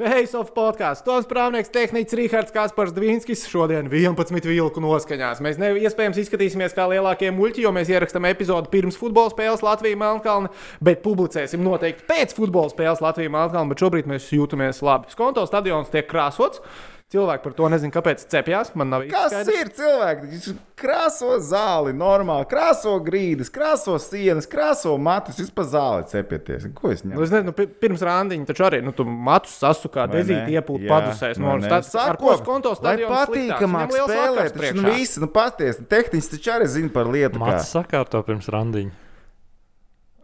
Face of podkāsts. Tos prāvnieks tehnicis Rihards Kaspars Dvīnskis šodien 11 vilku noskaņās. Mēs ne, iespējams izskatīsimies kā lielākie muļķi, jo mēs ierakstām epizodi pirms futbola spēles Latvijā-Melnkalna, bet publicēsim noteikti pēc futbola spēles Latvijā-Melnkalna, bet šobrīd mēs jūtamies labi. Skonto stadions tiek krāsots. Cilvēki par to nezina, kāpēc cepjas. Man nav Kas skaidrs. ir cilvēki? Viņš krāso zāli, normāli, krāso grīdas, krāso sienas, krāso matus. Pa zāli cepieties. Ko es Nu, ņemu? es nezinu, pi- pirms randiņa taču arī nu, tu matus sasukā, dezīt, iepūt, padusēs. No, ne? tas, ar ko skonto stadions patīkamāk spēlēt, taču nu visi, nu pasties, tehniski taču arī zina par lietu. kā. Mācis sakārto pirms randiņa.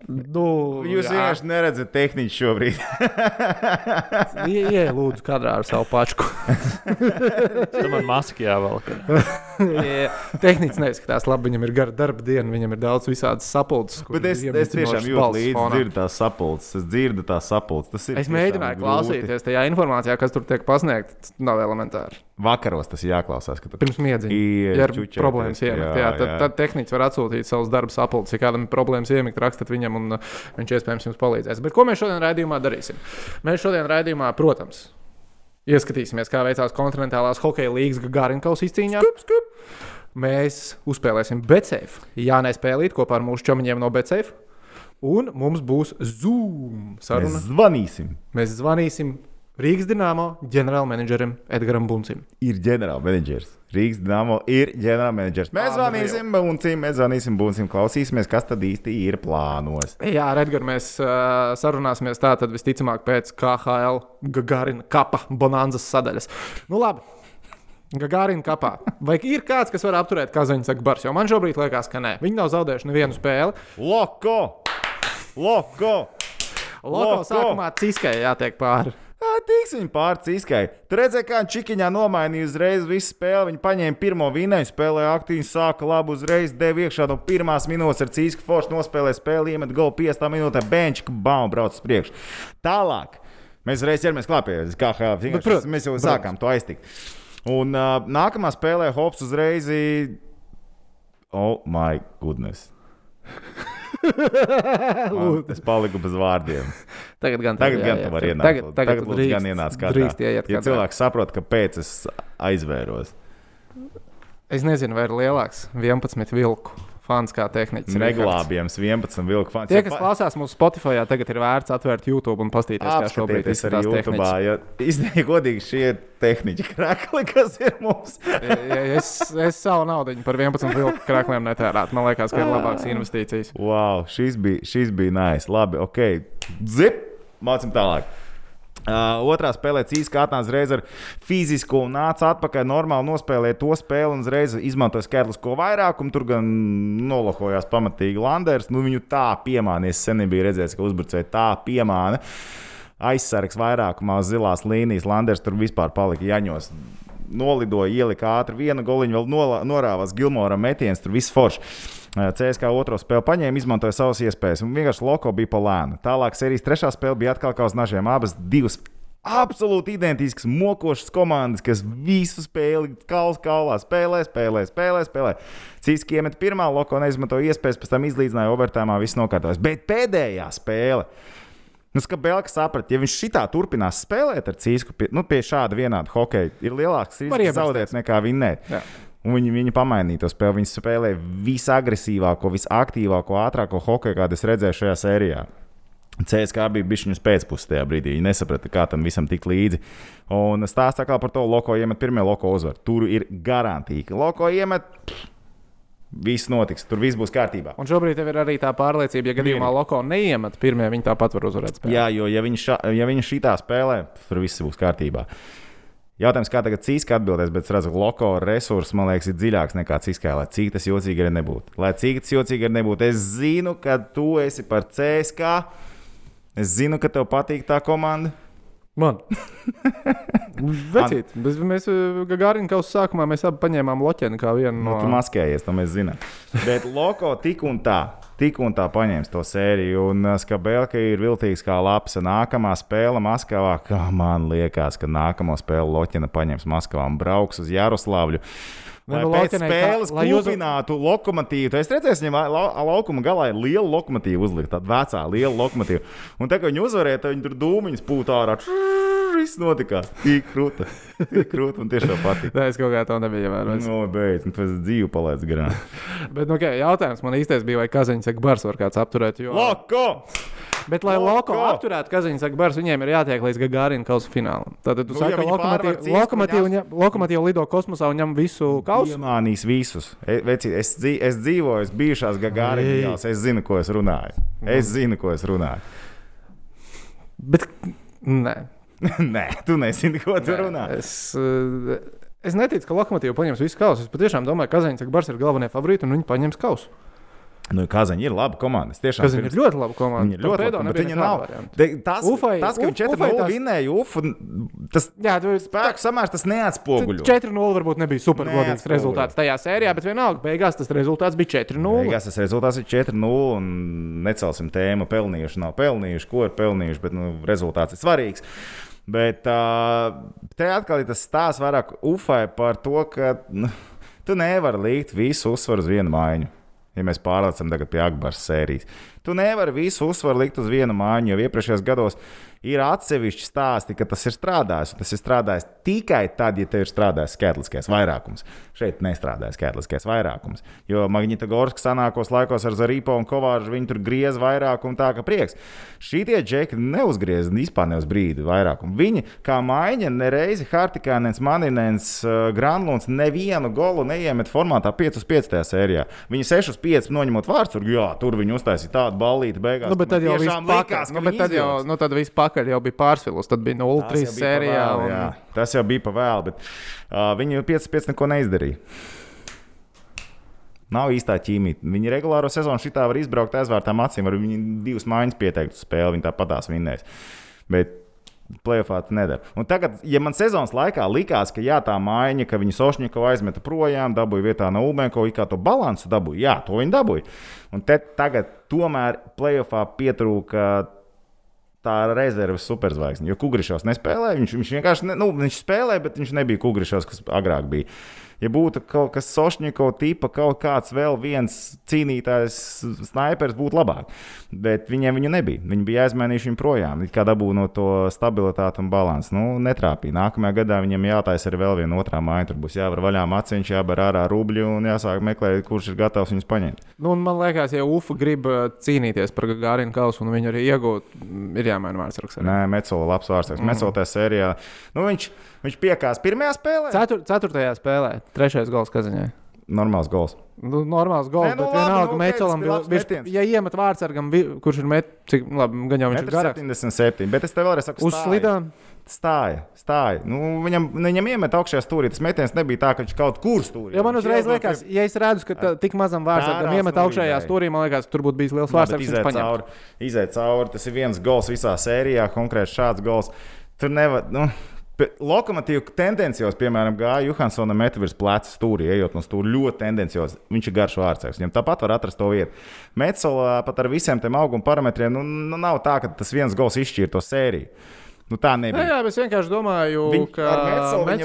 Nu, Jūs jā. vienkārši neredzat tehniski šobrīd. Ie- Ie, lūdzu, kadrā ar savu pačku. Tam man maski jāvelk. Jā, Tehniski neizskatās labi, viņam ir gara darba diena, viņam ir daudz visādas sapulces. Bet es, es tiešām jūtu līdzi, dzirdu tās sapulces. Es dzirdu tās sapulces. Tas ir Es mēģināju grūti. klausīties tajā informācijā, kas tur tiek pasniegta. Tas nav elementāri. Vakaros tas ir jāklausās. Pirms miedziņa. Iet Ja ir čučēties, problēmas iemigt, jā, jā, tad, jā. tad tehnicis var atsūtīt savus darbu sapulces. Ja kādam ir problēmas iemigt, rakstiet viņam, un uh, viņš iespējams jums palīdzēs. Bet ko mēs šodien raidījumā darīsim? Mēs šodien raidījumā, protams, ieskatīsimies, kā veicās kontinentālās hokeja līnijas Gagarinkaus izcīņā. Skup, skup. Mēs uzspēlēsim Betseif. Jā, nespēlīt kopā ar mūsu čomiņiem no Betseif. Un mums būs Zoom saruna. Mēs zvanīsim. Mēs zvanīsim Rīgas dīnāmo ģenerālmenedžerim Edgars Buncim. Ir ģenerālmenedžers. Rīgas dīnāmo ir ģenerālmenedžers. Mēs zvanīsim, buncim, mēs zvanīsim, buncim, klausīsimies, kas tad īsti ir plānos. Jā, ar Edgars mēs uh, sarunāsimies tā, tad visticamāk pēc KHL Gagarina kapa bonanzas sadaļas. Nu labi. Gagarina kapā. Vai ir kāds, kas var apturēt Kazaņas akbars? Jo man šobrīd liekas, ka nē. Viņi nav zaudējuši nevienu spēli. Loko! Loko! Loko Loko! sākumā ciskai jātiek pāri. Tiks viņa pārcīskai. Tur redzēja, kā Čikiņā nomainīja uzreiz visu spēli. Viņa paņēma pirmo vinēju, spēlēja aktīvi, sāka labu uzreiz, deva iekšā no pirmās minūtes ar Cīsku Foršu, nospēlēja spēli, iemet golu 5 minūtē, benčika, bam, brauc uz priekšu. Tālāk. Mēs reiz ķeramies klāpie, kā protams, mēs jau sākām to aiztikt. Un uh, nākamā spēlē Hops uzreiz. Oh, my goodness! Es paliku bez vārdiem. Tagad gan Tagad tev gan jāiet. tu vari ienākt. Tagad, tagad, tagad drīkst, gan ienāc katrā. drīkst ieiet Ja kadrā. cilvēks saprot, kāpēc es aizvēros. Es nezinu, vai ir lielāks 11 vilku fans kā tehnicis. Neglābjams 11 vilku fans. Tie, kas klausās mūsu Spotify, tagad ir vērts atvērt YouTube un paskatīties, kā šobrīd izskatās YouTube. Ja, Izdeja godīgi šie tehniķi krakli, kas ir mums. Es, es savu naudu par 11 vilku krākliem netērētu. Man liekas, ka ir labākas investīcijas. Wow, šis bija, šis bija nice. Labi, ok. Zip! Mācim tālāk. Uh, otrā spēlē Cīsīs atnāca uzreiz ar fizisko un nāca atpakaļ. Normāli nospēlēja to spēli un uzreiz izmantoja skaitlisko vairākumu. Tur gan nolohojās pamatīgi Landers. Nu, viņu tā piemānīja. Es sen nebiju redzējis, ka uzbrucēji tā piemāna. Aizsargs vairākumā uz zilās līnijas. Landers tur vispār palika jaņos. Nolidoja, ielika ātri vienu goliņu, vēl norāvās Gilmora metiens, tur viss forši. CSK otro spēli paņēma, izmantoja savas iespējas, un vienkārši loko bija pa lēnu. Tālāk sērijas trešā spēle bija atkal kā uz nažiem. Abas divas absolūti identiskas, mokošas komandas, kas visu spēli kaulas kaulā spēlē, spēlē, spēlē. spēlē. Cīski iemet pirmā, loko neizmantoja iespējas, pēc tam izlīdzināja overtājumā, viss nokārtojas. Bet pēdējā spēle. Nu, Skabēlka saprata, ja viņš šitā turpinās spēlēt ar Cīsku, pie, nu, pie šāda vienāda hokeja, ir lielāks risks zaudēt nekā vinnēt. Jā. Un viņi, viņi pamainīja to spēli. Viņi spēlēja visagresīvāko, visaktīvāko, ātrāko hokeju, kādu es redzēju šajā sērijā. CSK bija bijis viņas pēcpusē tajā brīdī. Viņi nesaprata, kā tam visam tik līdzi. Un stāstā kā par to Loko iemet pirmie Loko uzvaru. Tur ir garantīva. ka Loko iemet, pff, viss notiks, tur viss būs kārtībā. Un šobrīd ir arī tā pārliecība, ja gadījumā Loko neiemet pirmie, viņi tāpat var uzvarēt. Spēli. Jā, jo ja viņi, ša, ja viņi šitā spēlē, tur viss būs kārtībā. Jautājums, kā tagad Cīska atbildēs, bet es redzu, ka Loko resurss, man liekas, ir dziļāks nekā Cīskā. Lai cik tas jocīgi arī nebūtu. Lai cik tas jocīgi arī nebūtu. Es zinu, ka tu esi par CSK. Es zinu, ka tev patīk tā komanda. Man. Vecīt, bet mēs Gagarinā kaut kā sākumā mēs abi paņēmām loķeni kā vienu Nu, no tu maskējies, to mēs zinām. Bet Loko tik un tā, tik un tā paņems to sēriju. Un uh, Skabelka ir viltīgs kā lapas. Nākamā spēle Maskavā, kā man liekas, ka nākamo spēli Loķina paņems Maskavā un brauks uz Jaroslavļu. Lai nu, pēc Loķinai kā- spēles lai uz- klūpinātu lokomotīvu. Tu esi redzējis, viņam la, laukuma galā ir liela lokomotīva uzlikta, tāda vecā, liela lokomotīva. Un tā kā viņi uzvarēja, tad viņi tur dūmiņus pūtā ārā. viss notikās. Tik krūta. Tik krūta. Man tiešām patīk. Nē, es kaut kā to nebiju ievērojis. No, beidz, nu, tas dzīve palaidz garām. Bet, nu, okay, jautājums man īstais bija, vai Kazaņas saka, bars var kāds apturēt. Jo... Loko! Bet, lai Loko! Loko apturētu Kazaņas saka, bars, viņiem ir jātiek līdz Gagārina kausa finālam. Tad tu Nu, saki, ka lokomotīva lido kosmosā un ņem visu kausu. Iemānīs visus. E, veci, es, dzīv, es dzīvoju, es bijušās Ei. Gagāriņās, es zinu, ko es runāju. Es zinu, ko es runāju. Bet, nē. Nē, tu nezini, ko tu Nē, runā. Es, eh, es neticu, ka lokomotīva paņems visu kausu. Es patiešām domāju, ka Kazaņas Bars ir galvenie favorīti un viņi paņems kausu. Nu, Kazaņa ir laba komanda. Es tiešām Kazaņa ir ļoti laba komanda. Viņa ir ļoti nebija viņa nav. De, tas, Ufai- tas, ka Uf- viņš 4 Ufai 0 tās- vinnēja Ufu, tas Jā, tu spēku samērs tas neatspoguļo. 4-0 varbūt nebija supergodīgs rezultāts tajā sērijā, bet vienalga beigās tas rezultāts bija 4-0. Beigās tas rezultāts ir 4-0. un Necelsim tēmu, pelnījuši, nav pelnījuši, ko ir pelnījuši, bet nu, rezultāts ir svarīgs. Bet te atkal ir tas stāsts vairāk Ufai par to, ka nu, tu nevari likt visu uzsvaru uz vienu maiņu. Ja mēs pārlecam tagad pie Akbāras sērijas, tu nevari visu uzsvaru likt uz vienu mājiņu, jo iepriekšējos gados ir atsevišķi stāsti, ka tas ir strādājis. Tas ir strādājis tikai tad, ja tev ir strādājis skaitliskais vairākums. Šeit nestrādāja skaitliskais vairākums. Jo Magnitogorska senākos laikos ar Zarīpo un Kovāžu viņi tur griez vairākumu tā, ka prieks. Šī tie džeki neuzgriez vispār ne uz brīdi vairākumu. Viņi kā maiņa nereizi Hartikānens, Maninens, uh, Granlunds nevienu golu neiemet formātā 5 uz 5 tajā sērijā. Viņi 6 uz 5 noņemot vārds, tur, jā, tur viņi uztaisīja tādu ballīti beigās. Nu, bet tad jau viss ka Nu, bet tad jau, nu, tad viss pakaļ jau bija pārsvilus. Tad bija 0-3 Tas jau bija sērijā. un... jā. Tas jau bija pa vēlu, bet uh, viņi 5-5 neko neizdarīja. Nav īstā ķīmija. Viņi regulāro sezonu šitā var izbraukt aizvērtām acīm, viņi divas mājas pieteikt uz spēli, viņi tāpatās vinnēs. Bet Playoffā tas nedara. Un tagad, ja man sezonas laikā likās, ka jā, tā maiņa, ka viņi Sošņiku aizmeta projām, dabūja vietā no Ubenko, kā to balansu dabūja, jā, to viņi dabūja. Un te tagad tomēr playoffā pietrūka tā rezerves superzvaigzne. Jo Kungrišos nespēlēja. Viņš, viņš vienkārši ne, nu, viņš spēlēja, bet viņš nebija Kungrišos, kas agrāk bija. Ja būtu kaut kas Sošņiko tipa, kaut kāds vēl viens cīnītājs, snipers, būtu labāk. Bet viņiem viņu nebija. Viņi bija aizmainījuši viņu projām. It kā dabūja no to stabilitāti un balansu. Nu, netrāpīja. Nākamajā gadā viņam jātaisa arī vēl viena otrā māja. Tur būs jāvar vaļā maciņš, jābar ārā rubļi un jāsāk meklēt, kurš ir gatavs viņus paņemt. Nu, man liekas, ja UFO grib uh, cīnīties par Gārinu kausu un viņu arī iegūt, mm, ir jāmaina vārdsargs. Nē, Mecola labs vārds. Mm. Mecola tajā sērijā. Nu, viņš, viņš piekās pirmajā spēlē. Cetur, ceturtajā spēlē, trešais gols Kazaņai. Normāls gols. Nu, normāls gols, Nē, nu bet labi, vienalga, nu, tas bija ja iemet vārdsargam, vi- kurš ir met, cik labi, gan jau viņš ir garāks. 77. Bet es tev vēlreiz saku, Uz stāja. slidām. Stāja, stāja. Nu, viņam, viņam iemet augšā stūrī. Tas metiens nebija tā, ka viņš kaut kur stūrī. Jo man uzreiz liekas, ja es redzu, ka tā, tik mazam vārdsargam iemet augšējā stūrī, man liekas, tur būtu bijis liels Labi, vārdsargs. paņem. cauri, iziet cauri. Tas ir viens gols visā sērijā, konkrēti šāds gols. Tur nevar. Nu, Lokomotīva tendencios, piemēram, gāja Johansona metu virs pleca stūri, ejot no stūra ļoti tendencios. Viņš ir garš vārdsargs. Viņam tāpat var atrast to vietu. Metsolā pat ar visiem tiem auguma parametriem nu, nu, nav tā, ka tas viens gols izšķir to sēriju. Nu, tā nebija. jā, bet es vienkārši domāju, Viņ- ka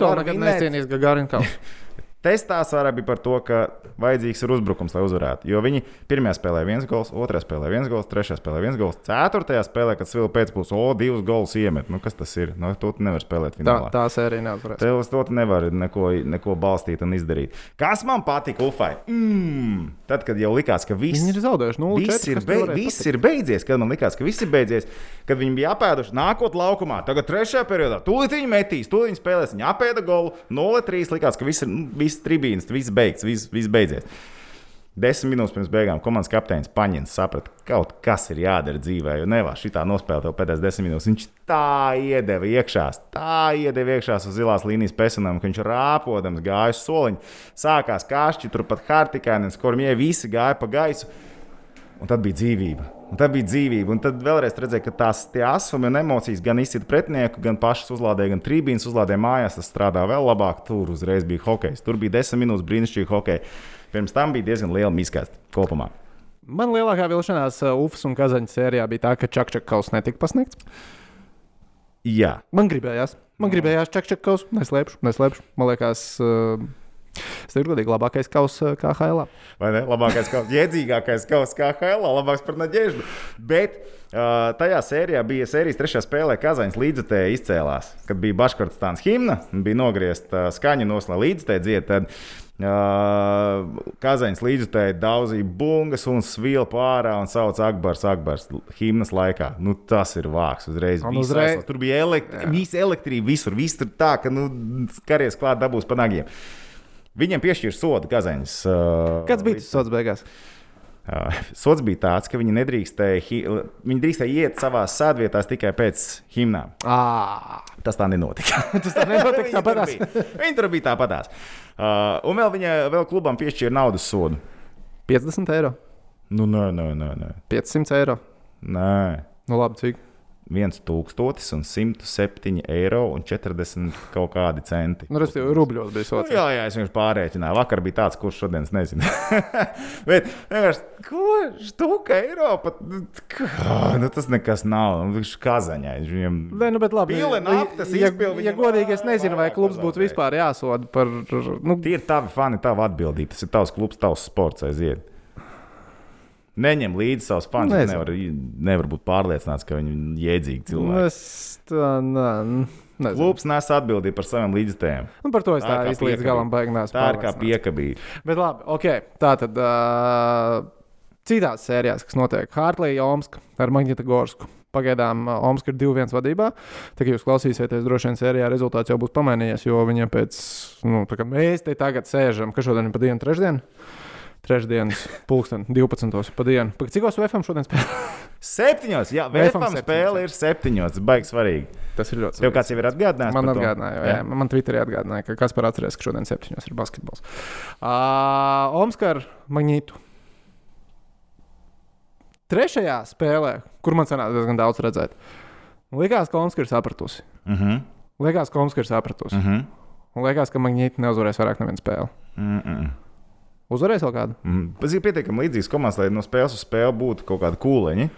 var nekad necienīs Gārinu kausu. Testās vairāk bija par to, ka vajadzīgs ir uzbrukums, lai uzvarētu. Jo viņi pirmajā spēlē viens gols, otrajā spēlē viens gols, trešajā spēlē viens gols, ceturtajā spēlē, kad Svila pēcpusē, o, divus gols iemet. Nu, kas tas ir? Nu, to nevar spēlēt Tā, finālā. tā sērija neatvarēs. Tev uz to tu nevari neko, neko balstīt un izdarīt. Kas man patika Ufai? Mm, tad, kad jau likās, ka viss, Viņi ir zaudējuši 0-4. viss, ir, kas be, viss patikt? ir beidzies, kad man likās, ka viss ir beidzies, kad viņi bija apēduši nākot laukumā, tagad trešajā periodā. Tūlīt viņi metīs, tūlīt viņi spēlēs, viņi apēda golu 0-3. Likās, ka viss ir nu, viss tribīns, viss beigts, viss, viss beidzies. Desmit minūtes pirms beigām komandas kapteinis Paņins saprata, ka kaut kas ir jādara dzīvē, jo nevar šitā nospēlēt vēl pēdējās desmit minūtes. Viņš tā iedeva iekšā, tā iedeva iekšā uz zilās līnijas pesenam, ka viņš rāpodams gāja uz soliņa. Sākās kāšķi, turpat Hartikānis, kuriem visi gāja pa gaisu. Un tad bija dzīvība. Un tad bija dzīvība. Un tad vēlreiz redzēja, ka tās asumi un emocijas gan izsita pretinieku, gan pašas uzlādēja, gan trījus uzlādēja mājās. Tas strādā vēl labāk. Tur uzreiz bija hokejs. Tur bija desmit minūtes brīnišķīgi hokeja. Pirms tam bija diezgan liela miskasta kopumā. Man lielākā vilšanās uh, Ufas un Kazaņas sērijā bija tā, ka Čakčakas netika pasniegts. Jā, Man gribējās, man gribējās Čakčakas, neslēpšu, neslēpšu. Man liekas, uh, Tas ir godīgi labākais kausa KHL. Vai ne? Labākais, kaut jēdzīgākais kausa kā Helā, labāks par Naģēžu. Bet uh, tajā sērijā bija sērijas trešā spēlē, kad Kazaņas līdzekļi izcēlās. Kad bija Baškortstāns himna, bija nogriezta uh, skaņa noslēgta līdzekļi dzied. Tad uh, Kazaņas līdzekļi daudzīja bungas un svilpa ārā un sauc Akbars, Akbars himnas laikā. Nu, tas ir vāks uzreiz. Uzreiz-. Tur bija elekt visa elektrība visur. Viss tur tā, ka nu, karies klāt dabūs pa nagiem. Viņiem piešķīra sodu Kazaņas. Uh, Kāds bija tas sots beigās? Uh, sots bija tāds, ka viņi nedrīkstēja, viņi drīkstēja iet savā sēdvietās tikai pēc himnām. À, Tas tā nenotika. tas tā nenotika tāpatās. Viņi tur bija tāpatās. Uh, un vēl viņa vēl klubam piešķīra naudas sodu. 50 eiro, Nu, nē, nē, nē. nē. 500 eiro. nē. Nu, labi, cik? 1107 eiro un 40 kaut kādi centi. Nu, respektīvi, rubļos bija Nu, sots. jā, jā, es vienkārši pārreķināju. Vakar bija tāds, kurš šodien nezinu. Bet vienkārši, ko stūka Eiropa? Nu? Nu, tas nekas nav. Nu, Viņš kazaņai. Viņam... Nē, nu, bet labi. Pile naftas ja, izpildi ja, ja godīgi, es nezinu, vai klubs būtu vispār jāsoda par. Nu, Tie ir tavi fani, tava atbildība. Tas ir tavs klubs, tavs sports aiziet. Neņem līdzi savus fanus. Nezinu. Nevar, nevar būt pārliecināts, ka viņi ir jēdzīgi cilvēki. es tā nē. Klubs nes atbildību par saviem līdzstājiem. Nu, par to es Tā tā īsti līdz galam beigās. Tā ir kā piekabība. Bet labi, ok. Tā tad uh, citās sērijās, kas notiek Hartlija, Omska ar Magnitogorsku. Pagaidām Omska ir 2-1 vadībā. Tā kā jūs klausīsieties, droši vien sērijā rezultāts jau būs pamainījies, jo viņiem pēc, nu, tā kā mēs te tagad sēžam, ka šodien ir pa dienu trešdienu. Trešdienas, pulksten 12. pa dienu. Pag, Cikos VFM šodien spēlē? Septiņos, jā, septiņos, spēle jā. ir septiņos. Tas baigs svarīgi. Tas ir ļoti Tev kāds jau ir atgādinājis? Man atgādināja, jā, jā. man Twitterī atgādināja, ka kas par atcerēs, ka šodien septiņos ir basketbols. Uh, Omskar Magnītu. Trešajā spēlē, kur man sanāca diezgan daudz redzēt, likās, ka Omskar ir sapratusi. Uh -huh. Likās, ka Omskar ir sapratusi. Uh -huh. Un liekas, ka Magnīti neuzvarēs vairāk nevienu spēli. Mm -mm. Uzvarēs vēl kādu? Mm. Tas ir pietiekami līdzīgs komandas, lai no spēles uz spēli būtu kaut kāda kūleņa.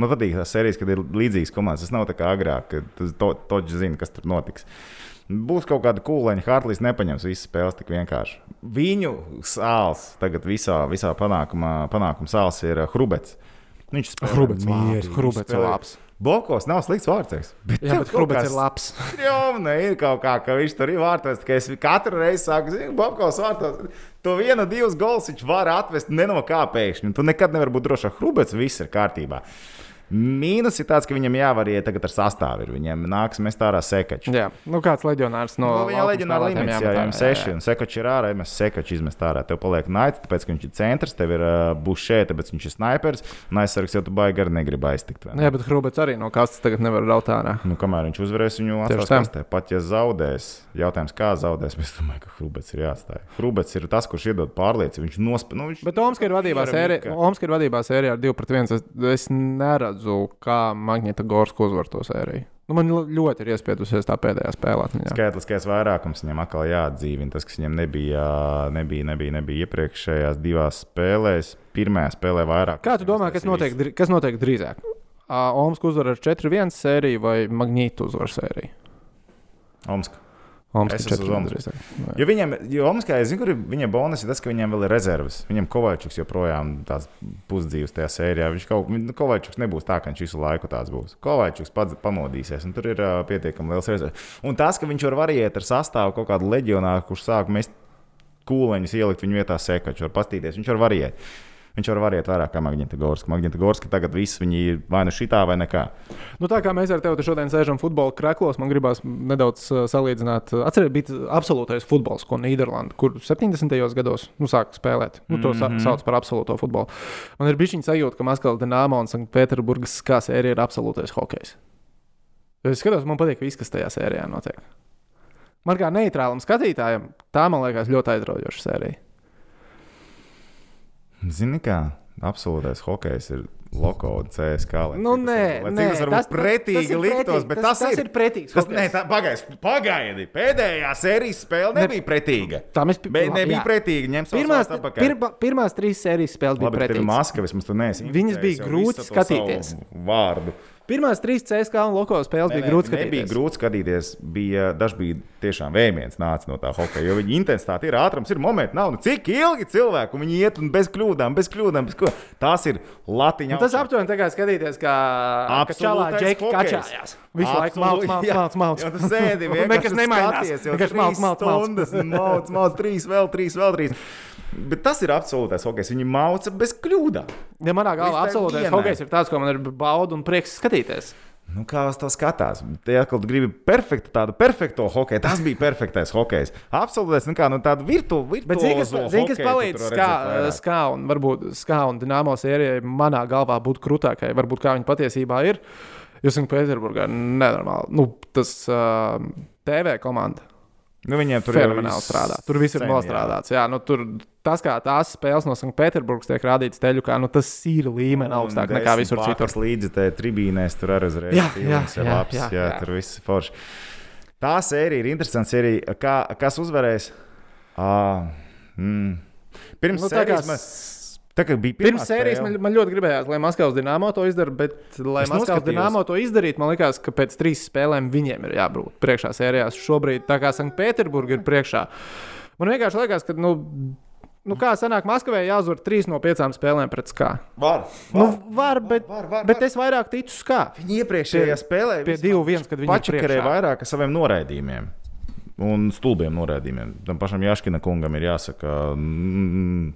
Man patīk tās sērijas, kad ir līdzīgas komandas. Tas nav tā kā agrāk, kad to, toķis zina, kas tur notiks. Būs kaut kāda kūleņa, Hartlīs nepaņems visas spēles tik vienkārši. Viņu sāls tagad visā, visā panākumā, panākuma sāls ir uh, Hrubets. Viņš spēlē Hrubets mierīgi, Hrubets spēlē- labs. Bokos nav slikts vārds. Bet, Jā, bet Hrubets ir labs. Strāvna ir kaut kā, ka viņš tur ir vārtos. Tikai es katru reizi saku, zinu, Bobkovs vārtos. To vienu, divus gols viņš var atvest ne no kā pēkšņi. Un Tu nekad nevari būt drošs, ka Hrubets viss ir kārtībā. Mīnus ir tāds, ka viņam jāvar iet tagad ar sastāvu. Viņam nāks mest ārā sekaču. Jā, nu kāds leģionārs no No, viņa leģionāra līmenis, jā, viņam seši, un sekačs ir ārā, mēs sekaču izmest ārā. Tev paliek naits, tāpēc, ka viņš ir centrs, tev ir uh, bušē, tāpēc viņš ir snipers, un aizsargs jau tu baigi arī negribi aiztikt. ne? Jā, bet Hrubets arī no kastes tagad nevar raut ārā. Nu, kamēr viņš uzvarēs, viņu atstās tā. kastē. Pat ja zaudēs, jautājums, kā zaudēs, es domāju, ka Hrubets ir jāatstāj. Hrubets ir tas, kurš iedod pārliecību. Viņš nospēlē. Nu, viņš... Bet. Omska ir vadībā sērijā ar 2 pret 1. Es, es neredzu, kā Magnita Gorska uzvar to sēriju. Nu, man ļoti ir iespiedusies tā pēdējā spēlē. Skaitliskais vairākums viņam atkal jāatdzīvina. Tas, kas viņam nebija, nebija, nebija, nebija iepriekšējās divās spēlēs. Pirmajā spēlē vairāk. Kā tu domā, kas notiek, kas notiek drīzāk? Omska uzvar ar 4-1 sēriju vai Magnītu uzvar sēriju? Omska. Omska Es esmu uz 4-1 Omsku. drīzāk. Jā. Jo viņam, jo Omaskā, es zinu, kur ir viņa bonus, ir tas, ka viņam vēl ir rezerves. Viņam Kovačuks joprojām tāds pusdzīvs tajā sērijā. Viņš kaut kā, Kovačuks nebūs tā, ka viņš visu laiku tāds būs. Kovačuks pats pamodīsies, un tur ir uh, pietiekami liels rezerves. Un tas, ka viņš var variēt ar sastāvu kaut kādu leģionāru, kurš sāk mest kūleņus, ielikt viņu vietā sekaču, var pastīties. Viņš var variēt. Viņš var variēt vairāk kā Magnita Gorska. Magnita Gorska tagad viss viņi ir vai nu šitā, vai nekā. Nu, tā kā mēs ar tevi te šodien sēžam futbola kreklos, man gribās nedaudz uh, salīdzināt. Atcerieties, bija absolūtais futbols, ko Nīderlanda, kur 70. gados nu, sāka spēlēt. Nu, to mm. -hmm. sauc par absolūto futbolu. Man ir bijis sajūta, ka Maskavas Dienāmo un Sanktpēterburgas kā sērija ir absolūtais hokejs. Jo Es skatos, man patīk viss, kas tajā sērijā notiek. Man kā neitrālam skatītājam, tā man liekas ļoti aizraujoša sērija. Zini, kā absolūtais hokejs ir Loko un CSK. lai Nu, cik tas nē, nē, tas var tas- būt pretīgi tas ir liktos, bet tas- tas, tas ir pretīgs Tas, nē, tā, pagaidi, pagaidi. Pēdējā sērijas spēle nebija pretīga. Tā mēs pi- Bet jā. nebija pretīga. Ņem Pirmās, pirma, pirmās trīs sērijas spēles bija ir pretīgas. maska, vismaz tu neesi. Viņas bija grūti skatīties. Vārdu. Pirmās trīs CSK un Loko spēles bija grūti skatīties. Nebija grūti skatīties. Bija, daži bija tiešām vējiens nāca no tā hokeja. Jo viņa intensitāte ir ātrums, ir momenti, nav. Nu, cik ilgi cilvēki un viņi iet un bez kļūdām, bez kļūdām. Bez kļūdām. Tās ir latiņa. Nu, tas aptuveni tā kā skatīties, kā Absolūtais džeki kačājās. Visu laiku malc, malc, jā. malc, malc. Jo tu sēdi vienkārši nekas nemainās. Vienkārši malc, malc, malc. Malc, malc, trīs, vēl trīs, vēl trīs. Bet tas ir absolūtais hokejs. Viņi mauca bez kļūdām. Ja manā galvā absolūtais hokejs ir tāds, ko man ir bauda un prieks skatīties. Nu, kā uz to skatās? Te atkal gribi perfektu, tādu perfektu hokeju. Tas bija perfektais hokejs. Absolūtais, nu kā nu, tādu virtu, virtuozo Bet zini, kas, zini, kas palīdz skā, skā un varbūt skā un dināmo sērijai manā galvā būtu krūtākai, varbūt kā viņa patiesībā ir. Jūs esat Pēterburgā nenormāli. Nu, tas uh, TV komanda Nu, viņiem tur jau fenomenāli viss strādā. Tur viss ir nostrādāts. Jā, nu, tur, tas, kā tās spēles no Sanktpēterburgas tiek rādītas teļu, kā, nu, tas ir līmenis augstāk nekā visur citur. Līdzi tajā tribīnēs tur arī uzreiz Jā, jā, ir jā, labs, jā, jā, jā. tur viss forši. Tā sērija ir interesanta sērija. Kā, kas uzvarēs? À, mm. Pirms Nu, kā sērijas man, tā kā bija pirmā sērijas spēle. man, man ļoti gribējās, lai Maskavas dīnāmo to izdarītu, bet, lai Maskavas dīnāmo to izdarītu, man liekas, ka pēc trīs spēlēm viņiem ir jābūt priekšā sērijās. Šobrīd, tā kā Sanktpēterburga ir priekšā, man vienkārši liekas, ka, nu, nu kā sanāk, Maskavai jāuzvar trīs no piecām spēlēm pret skā. Var, Nu, var, bet, var, var, bet var. es vairāk ticu skā. Viņi iepriekšējā spēlē pie 2-1, kad viņi pačakarēja vairāk ar saviem noraidījumiem. Un stulbiem noraidījumiem. Tam pašam Jaškina kungam ir jāsaka, mm,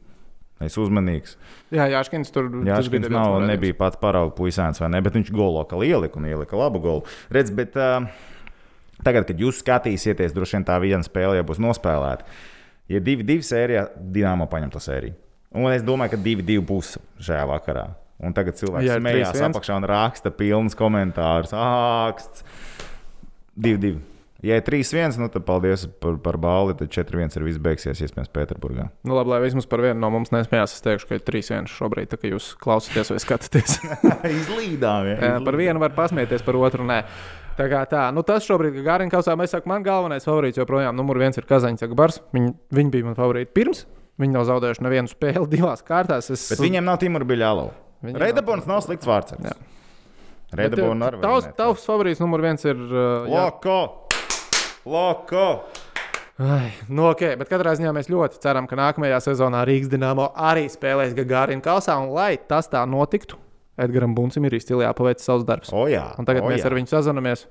es uzmanīgs. Jā, Jāškins tur Jā, tas viņš bija nav, neviens nebija pats parauga puisēns, vai ne? Bet viņš golo kā ielika un ielika labu golu. Redz, bet uh, tagad, kad jūs skatīsieties, droši vien tā viena spēle jau būs nospēlēta. Ja divi, divi sērijā, Dienāmo paņem to sēriju. Un es domāju, ka divi, divi būs šajā vakarā. Un tagad cilvēks Jā, smējās 3-1. apakšā un raksta pilns komentārus. Āksts! Divi, divi. Ja ir 3-1, nu tad paldies par, par balli. Tad 4-1 ir viss beigsies, iespējams, Pēterburgā. Nu, labi, lai vismaz par vienu no mums nesmējās. Es teikšu, ka ir 3-1 šobrīd, tā kā jūs klausāties vai skatāties. Izlīdām, ja. Jā, par vienu var pasmieties, par otru nē. Tā kā tā, nu tas šobrīd, kad Gārina kausā, mēs sakām, man galvenais favorīts joprojām, numur viens ir Kazaņas Agbars. Viņi, viņi bija man favorīti pirms. Viņi nav zaudējuši nevienu spēli divās kārtās. Es... Bet viņiem nav Timur Biļālo. Reidabons nav slikts vārds. Jā. Reidabons arī. Tavs, tavs favorīts numur viens ir. Uh, Loko! Loko! Ai, nu, ok, bet katrā ziņā mēs ļoti ceram, ka nākamajā sezonā Rīgas dīnāmo arī spēlēs Gārina kausā. Un, lai tas tā notiktu, Edgars Buncim ir izcili jāpaveic savs darbs. O jā! Un tagad o mēs jā. ar viņu sazināmies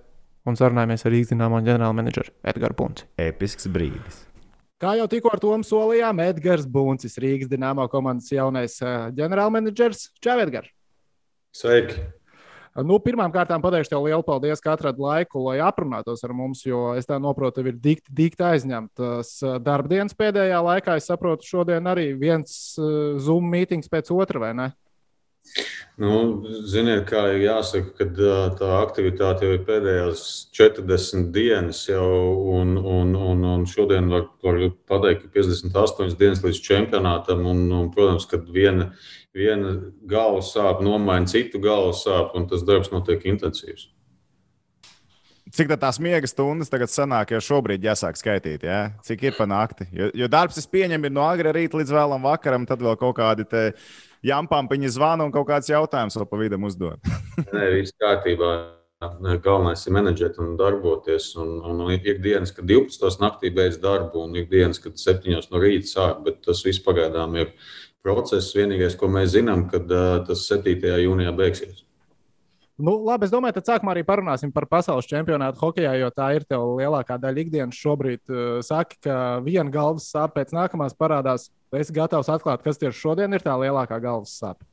un sarunājamies ar Rīgas dīnāmo ģenerālmenedžeru Edgars Bunci. Episks brīdis. Kā jau tikko ar to solījām, Edgars Buncis, Rīgas dīnāmo komandas jaunais uh, ģenerālmenedžers. Čau, Edgars! Sveiki! Nu, Pirmkārt, pateikšu tev lielu paldies, ka atradi laiku, lai aprunātos ar mums, jo es tā saprotu, tev ir dikti, dikti aizņemtas uh, darbdienas pēdējā laikā. Es saprotu, šodien arī viens uh, Zoom mītings pēc otra, vai ne? Nu, ziniet, kā ir jāsaka, kad tā aktivitāte jau ir pēdējās 40 dienas, jau, un, un, un, un šodien var, var pateikt, ka 58 dienas līdz čempionātam. Un, un, protams, kad viena, viena galva sāp, nomaina citu galvu sāp, un tas darbs notiek intensīvs. Cik tā tās miega stundas tagad sanāk, jau šobrīd jāsāk skaitīt? Ja? Cik ir pa nakti? Jo, jo darbs, es pieņemu, ir no agrā rīta līdz vēlam vakaram, tad vēl kaut kādi te jampām viņi zvana un kaut kāds jautājums vēl pa vidam uzdod. Nē, viss kārtībā. Galvenais ir menedžēt un darboties. Un, un ikdienas, kad 12. naktī beidz darbu, un ikdienas, kad 7. no rīta sāk, bet tas viss pagaidām ir process. Vienīgais, ko mēs zinām, kad uh, tas 7. jūnijā beigsies. Nu, labi, es domāju, tad sākumā arī parunāsim par pasaules čempionātu hokeja, jo tā ir tev lielākā daļa ikdienas. Šobrīd uh, saki, ka viena galvas sāpe pēc nākamās parādās. Es gatavs atklāt, kas tieši šodien ir tā lielākā galvas sāpe.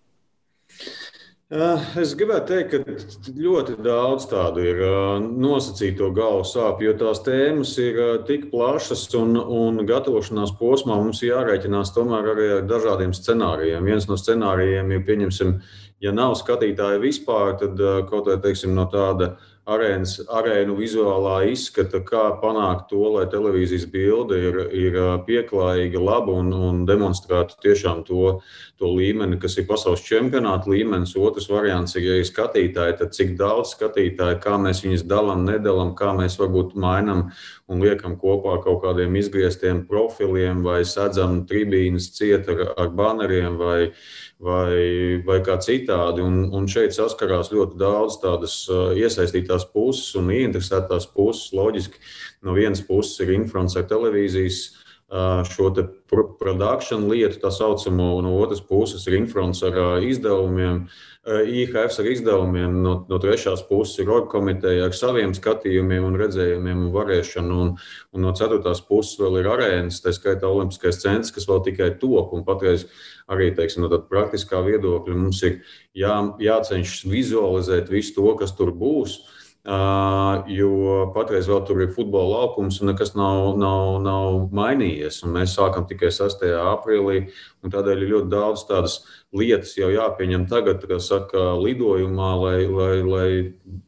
Uh, Es gribētu teikt, ka ļoti daudz tādu ir uh, nosacīto galvu sāpju, jo tās tēmas ir tik plašas un, un gatavošanās posmā mums jārēķinās tomēr arī ar dažādiem scenārijiem. Viens no scenārijiem ir, pieņemsim, ja nav skatītāja vispār, tad uh, kaut vai teiksim, no tāda arēnas, arēnu vizuālā izskata, kā panākt to, lai televīzijas bilde ir, ir pieklājīga, laba un, un demonstrētu tiešām to, to līmeni, kas ir pasaules čempionāta līmenis. Otrs variants ir, ja ir skatītāji, tad cik daudz skatītāju, kā mēs viņus dalām, nedalām, kā mēs varbūt mainām un liekam kopā kaut kādiem izgrieztiem profiliem vai sedzam tribīnas ciet ar, ar baneriem vai, vai, vai kā citādi. Un, un šeit saskarās ļoti daudz tādas iesaistītās puses un ieinteresētās puses. Loģiski, no vienas puses ir influencer televīzijas šo produkciju lietu, tā saucamo, un no otras puses ir influencer izdevumiem. IHF ar izdevumiem, no, no trešās puses ir orga komiteja ar saviem skatījumiem, un redzējumiem un varēšanu, un, un no ceturtās puses vēl ir arēnas, tā skaitā Olimpiskais centrs, kas vēl tikai top. Patreiz arī teiksim, no praktiskā viedokļa mums ir jā, jācenšas vizualizēt visu to, kas tur būs. Uh, jo patreiz vēl tur ir futbola laukums, un nekas nav, nav, nav mainījies. Mēs sākam tikai 6. aprīlī, un tādēļ ir ļoti daudz tādas lietas jau jāpieņem tagad, kā saka, lidojumā, lai, lai, lai